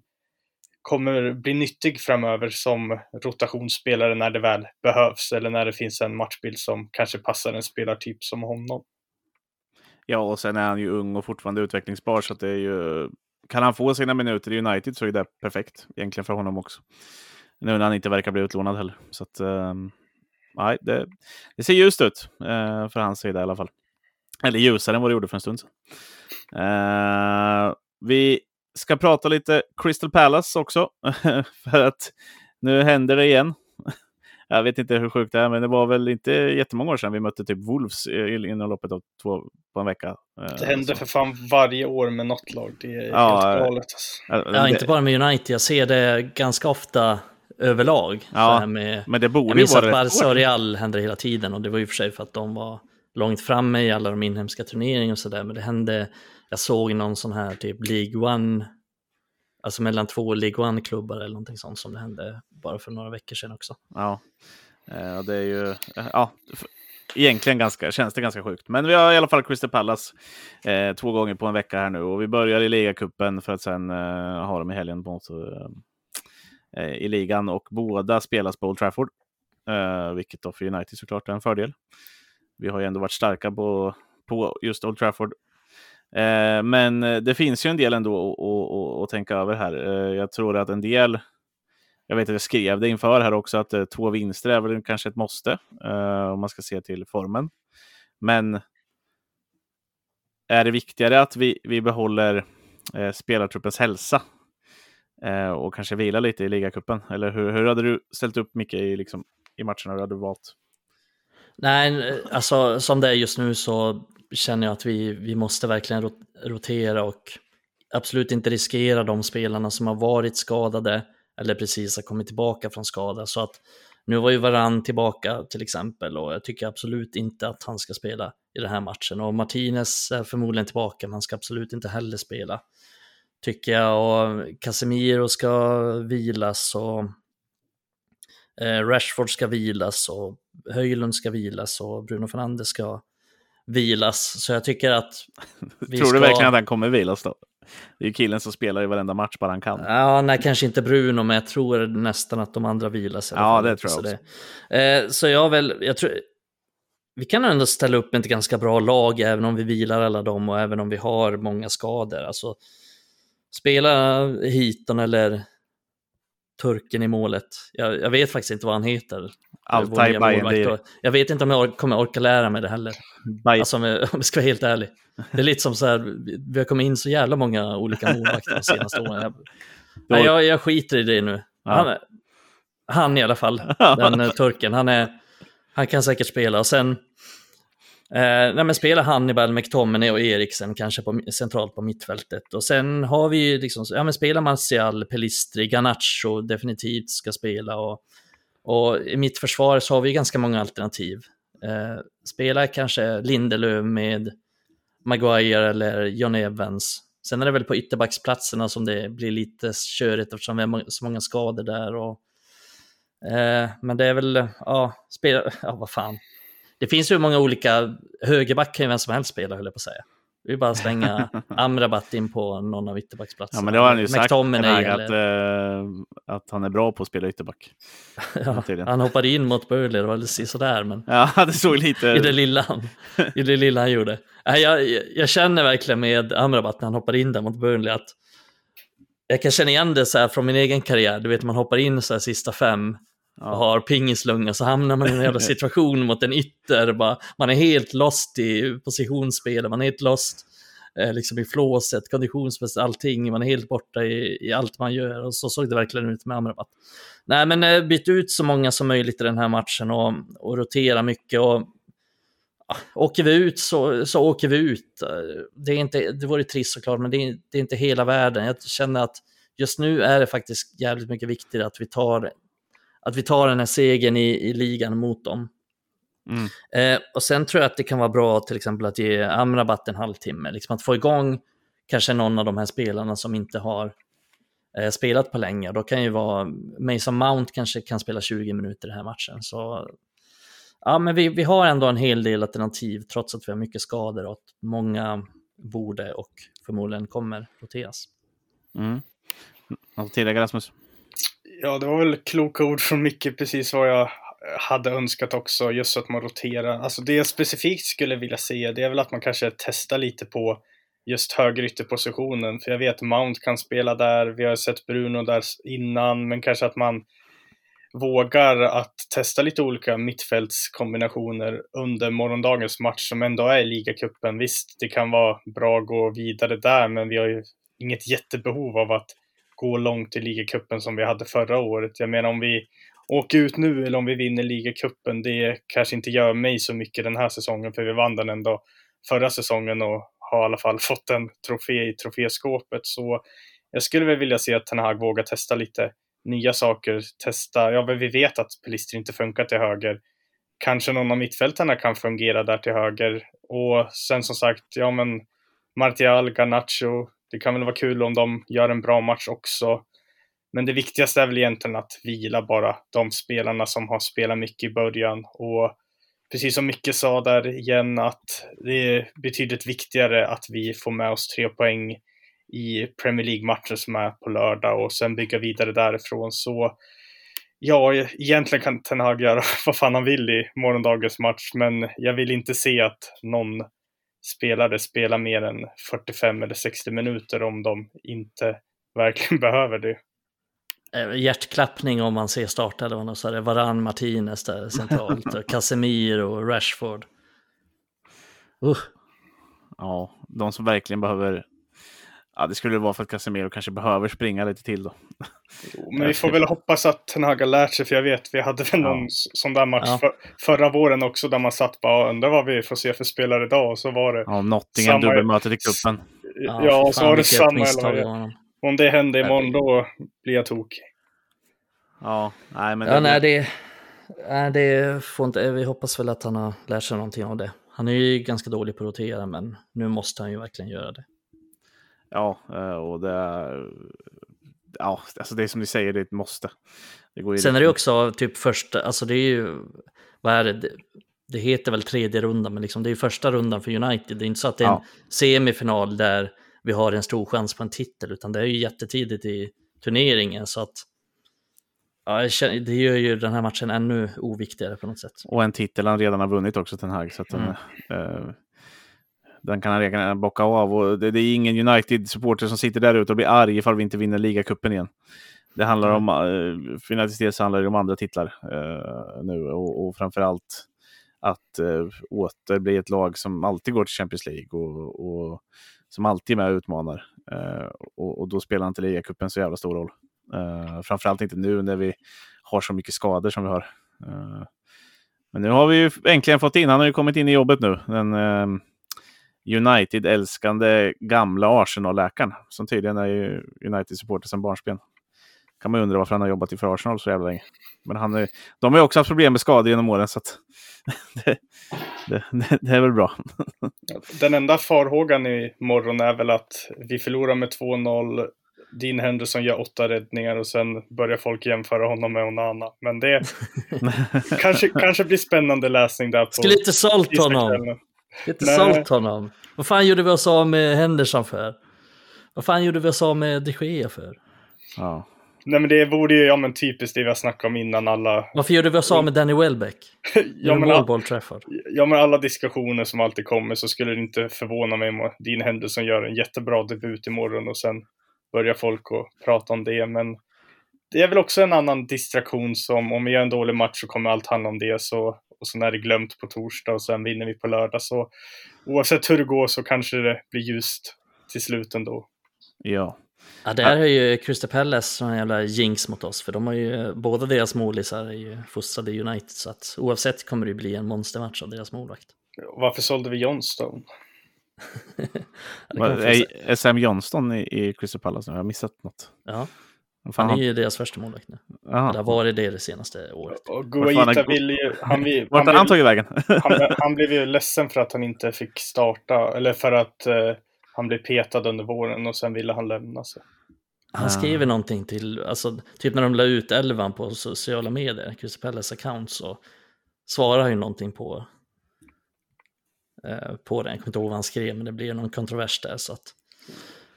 kommer bli nyttig framöver som rotationsspelare när det väl behövs eller när det finns en matchbild som kanske passar en spelartyp som honom. Ja, och sen är han ju ung och fortfarande utvecklingsbar så att det är ju kan han få sina minuter i United så är det perfekt egentligen för honom också. Nu när han inte verkar bli utlånad heller. Så att, um, nej, det, det, ser ljust ut uh, för hans sida i alla fall. Eller ljusare än vad det gjorde för en stund sedan. Uh, vi ska prata lite Crystal Palace också. för att nu händer det igen. Jag vet inte hur sjukt det är, men det var väl inte jättemånga år sedan vi mötte typ Wolves inom loppet av två på en vecka. Eh, det händer för fan varje år med något lag. Det är ja, helt galet. Alltså. Ja, inte bara med United. Jag ser det ganska ofta överlag. Ja, med, men det borde jag minns att Barca och Real hände hela tiden och det var ju för sig för att de var långt framme i alla de inhemska turneringarna och sådär. Men det hände, jag såg någon sån här typ League One, alltså mellan två League One-klubbar eller någonting sånt som det hände bara för några veckor sedan också. Ja, eh, det är ju, ja, egentligen ganska, känns det ganska sjukt. Men vi har i alla fall Crystal Palace eh, två gånger på en vecka här nu och vi börjar i ligacupen för att sen eh, ha dem i helgen eh, Eh, Eh, i ligan och båda spelas på Old Trafford. Eh, vilket då för United såklart är en fördel. Vi har ju ändå varit starka på, på just Old Trafford. Eh, men det finns ju en del ändå att, att tänka över här. jag tror att en del jag vet att jag skrev det inför här också att eh, två vinster är väl kanske ett måste eh, om man ska se till formen. Men är det viktigare att vi, vi behåller eh, spelartruppens hälsa eh, och kanske vila lite i ligacupen? Eller hur, hur hade du ställt upp Micke i, liksom, i matcherna? Hur hade du valt? Nej, eh, alltså som det är just nu så känner jag att vi, vi måste verkligen rotera och absolut inte riskera de spelarna som har varit skadade eller precis har kommit tillbaka från skada. Så att nu var ju Varann tillbaka till exempel och jag tycker absolut inte att han ska spela i den här matchen. Och Martinez är förmodligen tillbaka, men han ska absolut inte heller spela tycker jag. Och Casemiro ska vilas och eh, Rashford ska vilas och Höjlund ska vilas och Bruno Fernandes ska vilas. Så jag tycker att... Vi Tror du ska... verkligen att han kommer vilas då? Det är ju killen som spelar i varenda match bara han kan. Ja, nej, kanske inte Bruno, men jag tror nästan att de andra vilas. Ja, det tror jag också. Eh, så jag väl, jag tror, vi kan ändå ställa upp ett ganska bra lag, även om vi vilar alla dem och även om vi har många skador. Alltså, spela Hiton eller turken i målet. Jag, jag, vet faktiskt inte vad han heter. Bayern. Jag vet inte om jag kommer orka lära mig det heller. Bayern. Alltså om jag, om jag ska vara helt ärlig. Det är lite som så här, vi har kommit in så jävla många olika målvakter de senaste åren. Jag, nej, jag, jag skiter i det nu. Ja. Han, han, i alla fall, den uh, turken, han, är, han kan säkert spela. Och sen Eh, nej, men spela Hannibal, McTominay och Eriksen kanske på, centralt på mittfältet. Och sen har vi liksom, ja men spela Martial, Pelistri, Garnacho definitivt ska spela. Och, och i mitt försvar så har vi ganska många alternativ. Eh, spela kanske Lindelöf med Maguire eller John Evans. Sen är det väl på ytterbacksplatserna som det blir lite körigt eftersom vi har så många skador där. Och, eh, men det är väl, ja, spela, ja vad fan, det finns ju många olika, högerback kan ju vem som helst spela höll jag på att säga. Vi bara slänga Amrabat in på någon av ytterbacksplatserna. Ja, men det har han ju sagt, eller... att, uh, att han är bra på att spela ytterback. ja, han hoppade in mot Burnley, det var lite sådär, men... Ja, det såg lite... I det lilla han, i det lilla han gjorde. Jag, jag känner verkligen med Amrabat när han hoppade in där mot Burnley att jag kan känna igen det så här från min egen karriär. Du vet, man hoppar in så här sista fem och har pingislunga så hamnar man i en jävla situation mot en ytter. Bara, man är helt lost i positionsspelet, man är helt lost eh, liksom i flåset, konditionsmässigt, allting. Man är helt borta i, i, allt man gör och så såg det verkligen ut med Amrabat. Nej, men eh, byt ut så många som möjligt i den här matchen och, och rotera mycket. Och, ja, åker vi ut så, så åker vi ut. Det, är inte, det vore trist såklart, men det är, det är inte hela världen. Jag känner att just nu är det faktiskt jävligt mycket viktigare att vi tar att vi tar den här segern i, i ligan mot dem. Mm. Eh, och sen tror jag att det kan vara bra till exempel att ge Amrabat en halvtimme, liksom att få igång kanske någon av de här spelarna som inte har eh, spelat på länge. Då kan ju vara, Mason Mount kanske kan spela 20 minuter i den här matchen. Så ja, men vi, vi har ändå en hel del alternativ trots att vi har mycket skador och att många borde och förmodligen kommer roteras. Mm. Något tillägga Rasmus? Ja, det var väl kloka ord från Micke, precis vad jag hade önskat också, just att man roterar. Alltså det jag specifikt skulle vilja se, det är väl att man kanske testar lite på just högerytterpositionen. För jag vet Mount kan spela där, vi har sett Bruno där innan, men kanske att man vågar att testa lite olika mittfältskombinationer under morgondagens match som ändå är i ligacupen. Visst, det kan vara bra att gå vidare där, men vi har ju inget jättebehov av att gå långt i ligacupen som vi hade förra året. Jag menar om vi åker ut nu eller om vi vinner ligacupen, det kanske inte gör mig så mycket den här säsongen, för vi vann den ändå förra säsongen och har i alla fall fått en trofé i troféskåpet. Så jag skulle väl vilja se att Ten Hag vågar testa lite nya saker. Testa, ja vi vet att Pelister inte funkar till höger. Kanske någon av mittfältarna kan fungera där till höger. Och sen som sagt, ja men Martial, Garnacho, det kan väl vara kul om de gör en bra match också. Men det viktigaste är väl egentligen att vila bara de spelarna som har spelat mycket i början. Och precis som Micke sa där igen att det är betydligt viktigare att vi får med oss tre poäng i Premier League-matchen som är på lördag och sen bygga vidare därifrån. Så ja, egentligen kan Ten Hag göra vad fan han vill i morgondagens match, men jag vill inte se att någon spelare spelar mer än 45 eller 60 minuter om de inte verkligen behöver det. Eh, hjärtklappning om man ser startelvan och så är det Varan Martinez där centralt, och Casemiro och Rashford. Uh. Ja, de som verkligen behöver Ja, det skulle vara för att Casemiro kanske behöver springa lite till då. Jo, men vi får väl hoppas att Ten Hag har lärt sig, för jag vet, vi hade väl någon ja. sån där match ja. för, förra våren också, där man satt bara och undrade vad vi får se för spelare idag, och så var det... Ja, Nottingham samma... dubbelmötet i cupen. Ja, ja och så var det samma. Eller, om det händer imorgon, då blir jag tokig. Ja, nej men... Ja, nej, det, nej, det får inte... Vi hoppas väl att han har lärt sig någonting av det. Han är ju ganska dålig på att rotera, men nu måste han ju verkligen göra det. Ja, eh, och det är, ja, alltså det är som ni säger, det är ett måste. Det Sen är det också typ första, alltså det är ju, vad är det, det heter väl tredje rundan, men liksom det är första rundan för United. Det är inte så att det är en ja. semifinal där vi har en stor chans på en titel, utan det är ju jättetidigt i turneringen. Så att ja, det gör ju den här matchen ännu oviktigare på något sätt. Och en titel han redan har vunnit också, Ten Hag. Så att mm. uh, den kan han redan bocka av. Och det, det är ingen United-supporter som sitter där ute och blir arg ifall vi inte vinner ligacupen igen. Det handlar om, del så handlar det om andra titlar uh, nu och, och framförallt att uh, åter bli ett lag som alltid går till Champions League och, och som alltid är med och utmanar. Uh, och, och, då spelar inte ligacupen så jävla stor roll. Uh, framförallt inte nu när vi har så mycket skador som vi har. Uh, men nu har vi ju äntligen fått in, han har ju kommit in i jobbet nu, den United-älskande gamla Arsenal-läkaren som tydligen är United-supporter sedan barnsben. kan man undra varför han har jobbat i för Arsenal så jävla länge. Men han är, de har ju också haft problem med skador genom åren så att det, det, det, är väl bra. Den enda farhågan i morgon är väl att vi förlorar med 2-0. Dean Henderson gör åtta räddningar och sen börjar folk jämföra honom med Onana. Men det kanske, kanske blir spännande läsning där. På Skulle inte sålt honom. Inte sålt honom. Vad fan gjorde vi oss av med Henderson för? Vad fan gjorde vi oss av med de Gea för? Ja. Nej men det vore ju ja, men typiskt det vi har snackat om innan alla... Varför gjorde vi oss av med Danny Welbeck? ja, men all... ja men alla diskussioner som alltid kommer så skulle det inte förvåna mig om Dean Henderson gör en jättebra debut imorgon och sen börjar folk att prata om det. Men det är väl också en annan distraktion som om vi gör en dålig match så kommer allt handla om det. Så och sen är det glömt på torsdag och sen vinner vi på lördag. Så oavsett hur det går så kanske det blir ljust till slut ändå. Ja. Ja, där är ju Crystal Palace en jävla jinx mot oss, för de har ju, båda deras målisar är ju fostrade i United, så att oavsett kommer det bli en monstermatch av deras målvakt. Varför sålde vi Johnston? är Sam Johnston i, i Crystal Palace? Har jag missat något? Ja. Fan, Han är ju deras första målvakt nu. Det har varit det det senaste året. Och Guaita ville ju... Han, vill, Vart han, han blev, tagit vägen? han, han blev ju ledsen för att han inte fick starta, eller för att eh, han blev petad under våren och sen ville han lämna. Så. Han Ah. skriver någonting till, alltså typ när de la ut elvan på sociala medier, Palace account, så svarar han ju någonting på, eh, på det. Jag kommer inte ihåg vad han skrev, men det blir någon kontrovers där. Så att,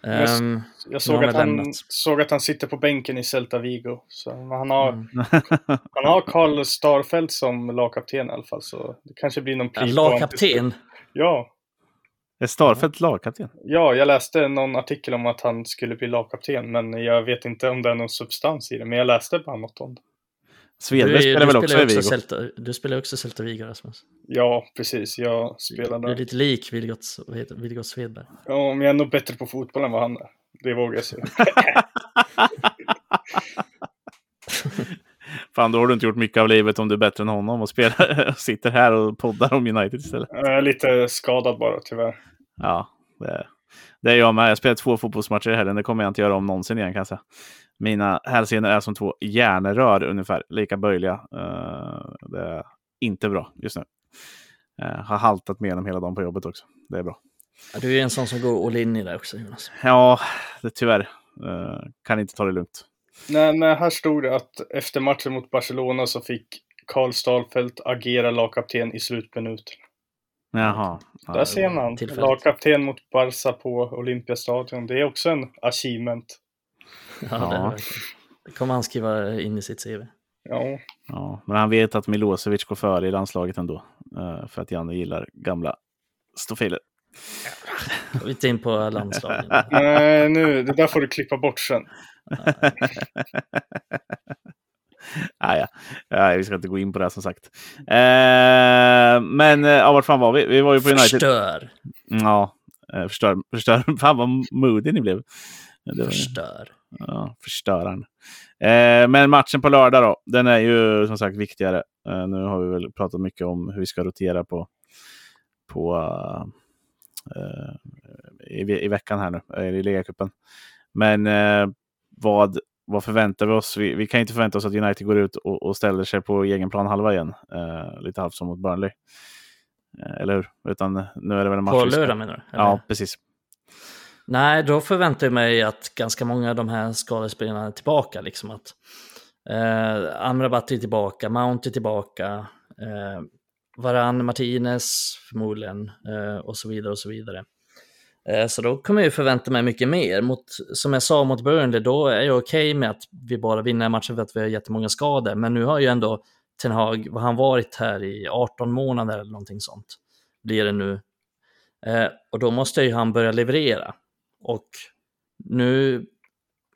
Just- ehm, Jag såg att, han lämnat. såg att han sitter på bänken i Celta Vigo. Så han har, mm. han har Karl Starfelt som lagkapten i alla fall. Så det kanske blir någon Ja. Lagkapten, Ja, Är Starfelt lagkapten? ja, jag läste någon artikel om att han skulle bli lagkapten. Men jag vet inte om det är någon substans i det. Men jag läste bara något om det. Du, är Svedberg spelar väl också i Vigo? Celta, du spelar också Celta Vigo, Rasmus. Ja, precis. Jag spelar Du är där. lite lik Vilgot, Svedberg. Ja, men jag är nog bättre på fotboll än vad han är. Det vågar jag säga. Fan, då har du inte gjort mycket av livet om du är bättre än honom och spelar och sitter här och poddar om United istället. Jag är lite skadad bara, tyvärr. Ja, det, det är jag med. Jag spelar två fotbollsmatcher i helgen. Det kommer jag inte göra om någonsin igen kan jag säga. Mina hälsenor är som två järnrör ungefär, lika böjliga. Eh, det är inte bra just nu. Uh, har haltat med dem hela dagen på jobbet också. Det är bra. Ja, Du är en sån som går all in i det också, Jonas. Ja, det, tyvärr. Eh, kan inte ta det lugnt. Nej, nej, här stod det att efter matchen mot Barcelona så fick Karl Starfelt agera lagkapten i slutminuten. Jaha. Ja, Där ser man. Lagkapten mot Barca på Olympiastadion. Det är också en achievement. Ja, är det det kommer han skriva in i sitt CV. Ja, Ja, men han vet att Milosevic går före i landslaget ändå. eh, för att Janne gillar gamla stofiler. Vi är in på landslagen. nej, nu, det där får du klippa bort sen. ah, ja. ja, vi ska inte gå in på det här, som sagt. Eh, men eh, ja, vart fan var vi? Vi var ju på United. Förstör. Ja, eh, förstör. förstör. Fan vad moody ni blev. Det Förstör. ja, förstörande. Eh, men matchen på lördag då, den är ju som sagt viktigare. Eh, nu har vi väl pratat mycket om hur vi ska rotera på, på eh, i, i veckan här nu, eh, i ligacupen. Men eh, vad, vad förväntar vi oss? Vi, vi kan inte förvänta oss att United går ut och, och ställer sig på egen plan halva igen. Eh, lite halvt som mot Burnley. Eller hur? Utan nu är det väl en match På lördag menar du? eller? Ja, precis. Nej, då förväntar jag mig att ganska många av de här skadespelarna är tillbaka. Liksom att, eh, Amrabat är tillbaka, Mount är tillbaka, eh, Varan, Martinez förmodligen eh, och så vidare och så vidare. Eh, så då kommer jag förvänta mig mycket mer. Mot, som jag sa mot Burnley, då är jag okej med att vi bara vinner matchen för att vi har jättemånga skador. Men nu har ju ändå Ten Hag, vad han varit här i 18 månader eller någonting sånt, blir det nu. Eh, och då måste ju han börja leverera. Och nu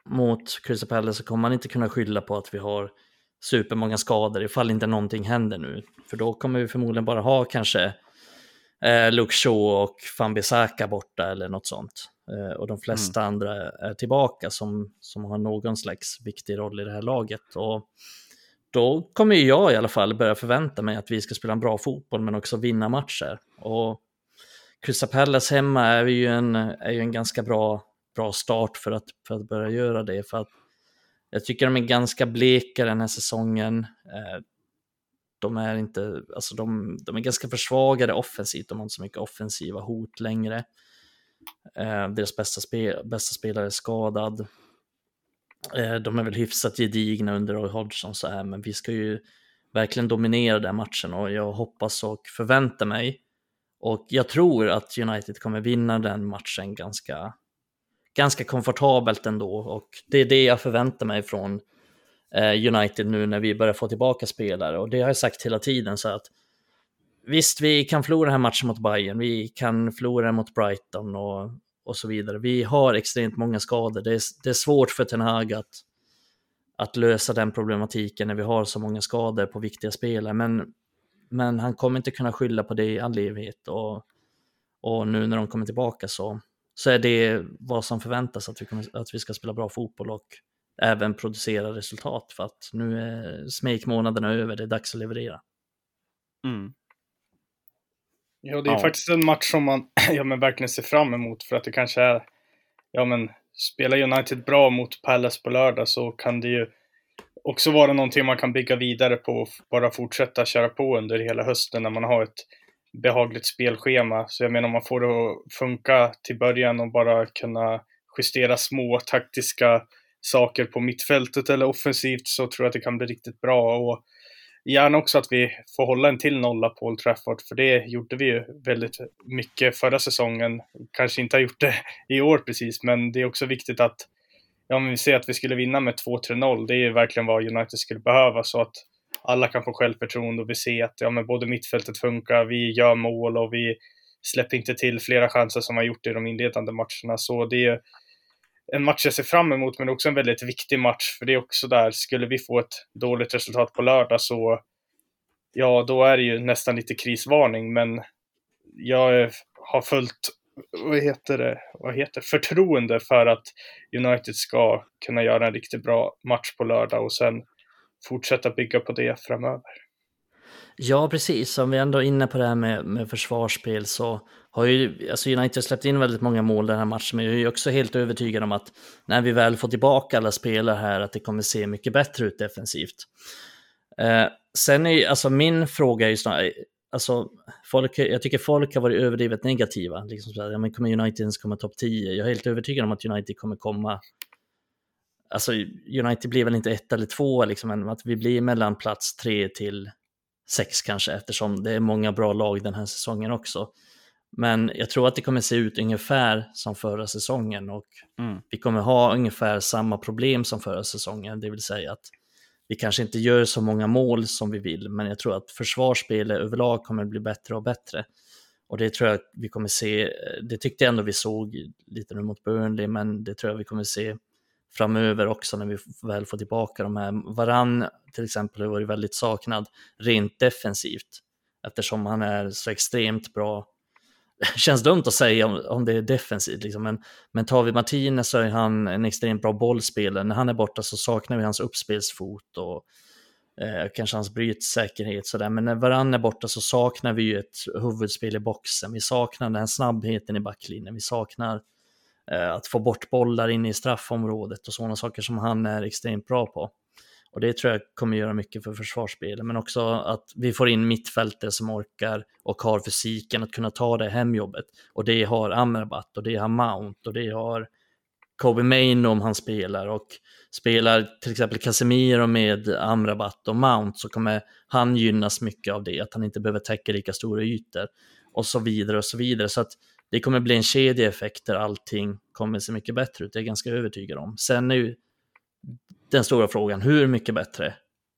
mot Crystal Palace så kommer man inte kunna skylla på att vi har supermånga skador ifall inte någonting händer nu. För då kommer vi förmodligen bara ha kanske eh, Luke Shaw och Van Bissaka borta eller något sånt. Eh, och de flesta andra är tillbaka som, som har någon slags viktig roll i det här laget. Och då kommer jag i alla fall börja förvänta mig att vi ska spela en bra fotboll men också vinna matcher. Och Crystal Palace hemma är ju en, är ju en ganska bra, bra start för att, för att börja göra det. För att jag tycker de är ganska bleka den här säsongen. Eh, de är inte, alltså de, de är ganska försvagade offensivt, de har inte så mycket offensiva hot längre. Eh, deras bästa, spe, bästa spelare är skadad. Eh, de är väl hyfsat gedigna under Roy Hodgson så här, men vi ska ju verkligen dominera den matchen och jag hoppas och förväntar mig och jag tror att United kommer vinna den matchen ganska, ganska komfortabelt ändå. Och det är det jag förväntar mig från eh, United nu när vi börjar få tillbaka spelare. Och det har jag sagt hela tiden. så att Visst, vi kan förlora den här matchen mot Bayern, vi kan förlora den mot Brighton och, och så vidare. Vi har extremt många skador. Det är, det är svårt för Ten Hag att, att lösa den problematiken när vi har så många skador på viktiga spelare. Men men han kommer inte kunna skylla på det i all evighet. Och, och nu när de kommer tillbaka så, så är det vad som förväntas, att vi, kommer, att vi ska spela bra fotboll och även producera resultat. För att nu är smekmånaderna över, det är dags att leverera. Mm. Ja, det är Ja. faktiskt en match som man ja, men verkligen ser fram emot för att det kanske är ja, men, spelar United bra mot Palace på lördag så kan det ju också vara någonting man kan bygga vidare på och bara fortsätta köra på under hela hösten när man har ett behagligt spelschema. Så jag menar om man får det att funka till början och bara kunna justera små taktiska saker på mittfältet eller offensivt så tror jag att det kan bli riktigt bra. Och gärna också att vi får hålla en till nolla på Old Trafford, för det gjorde vi ju väldigt mycket förra säsongen. Kanske inte har gjort det i år precis, men det är också viktigt att ja, men vi ser att vi skulle vinna med 2-3-0. Det är ju verkligen vad United skulle behöva så att alla kan få självförtroende och vi ser att ja, men både mittfältet funkar, vi gör mål och vi släpper inte till flera chanser som vi har gjort i de inledande matcherna. Så det är en match jag ser fram emot, men också en väldigt viktig match. För det är också där, skulle vi få ett dåligt resultat på lördag så, ja, då är det ju nästan lite krisvarning. Men jag har fullt, vad heter det, vad heter förtroende för att United ska kunna göra en riktigt bra match på lördag och sen fortsätta bygga på det framöver. Ja, precis. Om vi ändå är inne på det här med, med försvarsspel så har ju alltså United släppt in väldigt många mål den här matchen, men jag är ju också helt övertygad om att när vi väl får tillbaka alla spelare här, att det kommer se mycket bättre ut defensivt. Eh, sen är ju, alltså min fråga är ju snarare, alltså folk, jag tycker folk har varit överdrivet negativa. Liksom så här, ja, men kommer United ens komma topp 10? Jag är helt övertygad om att United kommer komma Alltså United blir väl inte ett eller två, liksom, men att vi blir mellan plats tre till sex kanske, eftersom det är många bra lag den här säsongen också. Men jag tror att det kommer se ut ungefär som förra säsongen och mm. vi kommer ha ungefär samma problem som förra säsongen, det vill säga att vi kanske inte gör så många mål som vi vill, men jag tror att försvarsspelet överlag kommer bli bättre och bättre. Och det tror jag vi kommer se, det tyckte jag ändå vi såg lite nu mot Burnley, men det tror jag vi kommer se framöver också när vi väl får tillbaka de här. Varann till exempel har varit väldigt saknad rent defensivt eftersom han är så extremt bra. Känns dumt att säga om, om det är defensivt, liksom. men, men tar vi Martinez så är han en extremt bra bollspelare. När han är borta så saknar vi hans uppspelsfot och eh, kanske hans brytsäkerhet. Sådär. Men när Varann är borta så saknar vi ju ett huvudspel i boxen. Vi saknar den här snabbheten i backlinjen. Vi saknar Eh, att få bort bollar in i straffområdet och sådana saker som han är extremt bra på. Och det tror jag kommer göra mycket för försvarsspelet, men också att vi får in mittfältare som orkar och har fysiken att kunna ta det hemjobbet. Och det har Amrabat och det har Mount och det har Kobe Main om han spelar och spelar till exempel Casemiro med Amrabat och Mount så kommer han gynnas mycket av det, att han inte behöver täcka lika stora ytor och så vidare och så vidare. Så att det kommer bli en kedjeeffekt där allting kommer se mycket bättre ut, det är jag ganska övertygad om. Sen är ju den stora frågan, hur mycket bättre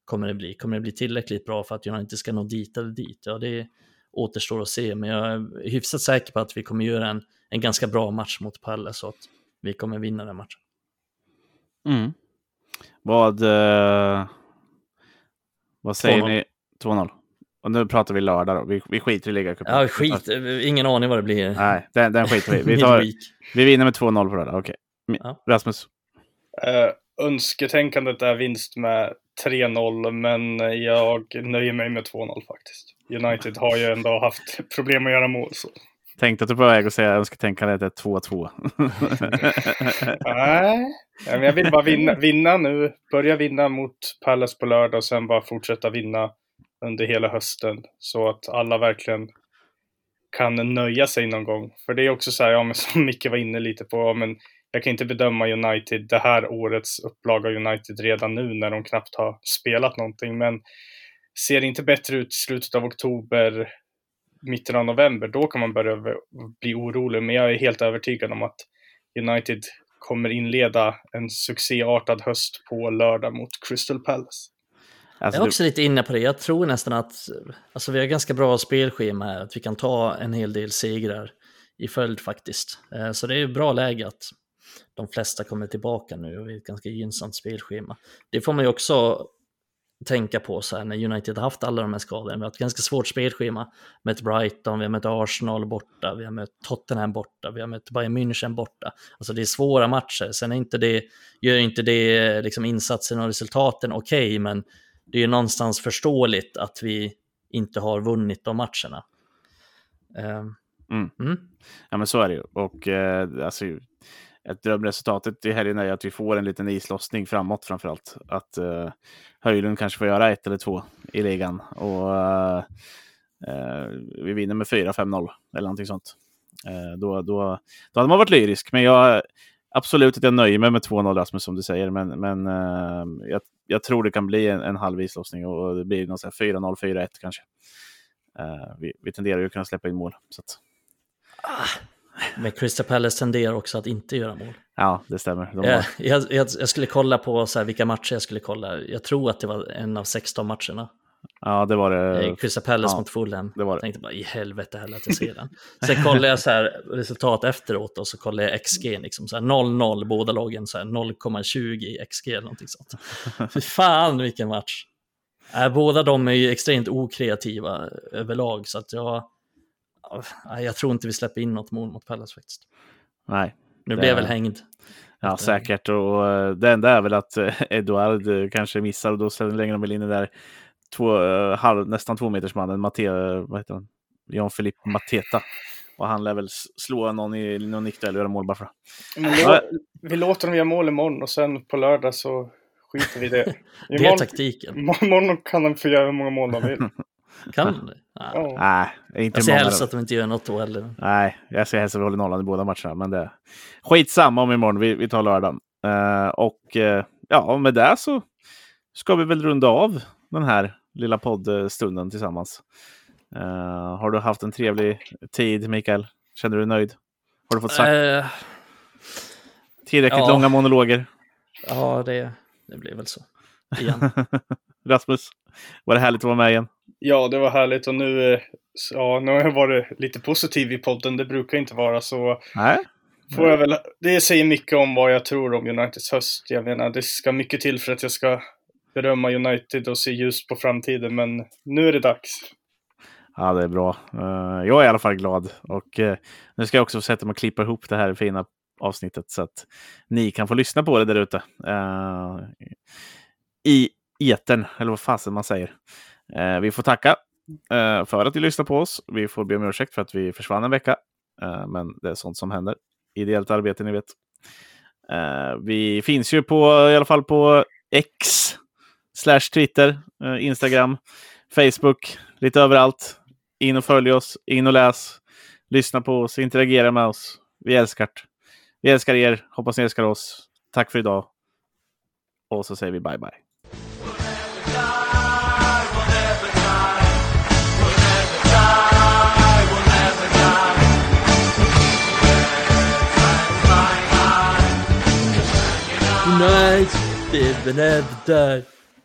kommer det bli? Kommer det bli tillräckligt bra för att jag inte ska nå dit eller dit? Ja, det återstår att se, men jag är hyfsat säker på att vi kommer göra en, en ganska bra match mot Palle, så att vi kommer vinna den matchen. Mm. Vad, eh, vad säger ni? 2-0. Och nu pratar vi lördag då. Vi, vi skiter i ligacupen. Ja, skit. Ingen aning vad det blir. Nej, den, den skiter vi Vi, tar, vi vinner med 2-0 på lördag. Okej. Okay. Ja. Rasmus? Uh, önsketänkandet är vinst med 3-0, men jag nöjer mig med 2-0 faktiskt. United har ju ändå haft problem att göra mål. Så. Tänkte att du var på väg att säga önsketänkandet är 2-2. Nej, jag vill bara vinna, vinna nu. Börja vinna mot Palace på lördag och sen bara fortsätta vinna under hela hösten. Så att alla verkligen kan nöja sig någon gång. För det är också så här, ja, men som Micke var inne lite på, ja, men jag kan inte bedöma United, det här årets upplaga av United redan nu när de knappt har spelat någonting. Men ser det inte bättre ut i slutet av oktober, mitten av november, då kan man börja bli orolig. Men jag är helt övertygad om att United kommer inleda en succéartad höst på lördag mot Crystal Palace. Alltså, jag är också du... lite inne på det. Jag tror nästan att alltså, vi har ganska bra spelschema här, att vi kan ta en hel del segrar i följd faktiskt. Eh, så det är bra läge att de flesta kommer tillbaka nu och vi har ett ganska gynnsamt spelschema. Det får man ju också tänka på så här när United har haft alla de här skadorna. Vi har ett ganska svårt spelschema. Med ett Brighton, vi har mött Arsenal borta, vi har mött Tottenham borta, vi har mött Bayern München borta. Alltså det är svåra matcher. Sen är inte det, gör inte det liksom insatsen och resultaten okej, okay, men det är ju någonstans förståeligt att vi inte har vunnit de matcherna. Uh, mm. Mm. Ja, men så är det ju. Och uh, alltså, ett drömresultatet i helgen är att vi får en liten islossning framåt framförallt. Att uh, Höjlund kanske får göra ett eller två i ligan och uh, uh, vi vinner med 4-5-0 eller någonting sånt. Uh, då, då, då hade man varit lyrisk, men jag absolut att jag nöjer mig med 2-0 Rasmus som du säger, men, men jag, jag, tror det kan bli en, en halv islossning och det blir 4-0, 4-1 kanske. vi, vi tenderar ju att kunna släppa in mål. Så att... ah. Men Crystal Palace tenderar också att inte göra mål. Ja, det stämmer. De har... jag, jag, jag, skulle kolla på så här, vilka matcher jag skulle kolla. Jag tror att det var en av 16 matcherna. Ja, det var det. Eh, Crystal Palace ja, mot Fulham. Det var det. Jag tänkte bara i helvete heller att jag ser den. Sen kollade jag så här, resultat efteråt och så kollade jag XG, liksom 0-0, båda lagen 0,20 i XG eller någonting sånt. Fy fan vilken match. Äh, båda de är ju extremt okreativa överlag så att jag jag tror inte vi släpper in något mål mot Pallas faktiskt. Nej. Nu blir jag väl hängd. Ja, säkert. Och eh, det enda är väl att eh, Eduard eh, kanske missar och då lägger de väl in den där två, halv, nästan två meters mannen, Mate, vad heter han? Jan Filip Mateta. Och han lär väl slå någon i någon nickduell och göra mål bara för då, Vi låter dem göra mål imorgon och sen på lördag så skiter vi i det. det är taktiken. Imorgon kan de få göra hur många mål de vill. Kan det? Nej, Nej inte Jag ser helst att de inte gör något då heller. Nej, jag ser helst att vi håller nollan i båda matcherna. Men det skitsamma om imorgon. Vi, vi tar lördagen. Uh, och uh, ja, med det så ska vi väl runda av den här lilla poddstunden tillsammans. Uh, har du haft en trevlig tid, Mikael? Känner du dig nöjd? Har du fått sagt tillräckligt ja. långa monologer? Ja, det, det blir väl så. Igen. Rasmus, var det härligt att vara med igen? Ja, det var härligt och nu, ja, nu har jag varit lite positiv i podden. Det brukar inte vara så. Nej. Får jag väl, det säger mycket om vad jag tror om Uniteds höst. Jag menar, det ska mycket till för att jag ska berömma United och se ljust på framtiden, men nu är det dags. Ja, det är bra. Eh, jag är i alla fall glad och eh, nu ska jag också sätta mig och klippa ihop det här fina avsnittet så att ni kan få lyssna på det där ute. I eten, eller vad fasen man säger. Eh, vi får tacka eh, för att ni lyssnar på oss. Vi får be om ursäkt för att vi försvann en vecka. Eh, men det är sånt som händer. Ideellt arbete, ni vet. Eh, vi finns ju på, i alla fall på X, slash Twitter, eh, Instagram, Facebook, lite överallt. In och följ oss, in och läs, lyssna på oss, interagera med oss. Vi älskar det. Vi älskar er, hoppas ni älskar oss. Tack för idag. Och så säger vi bye bye. Div and every day.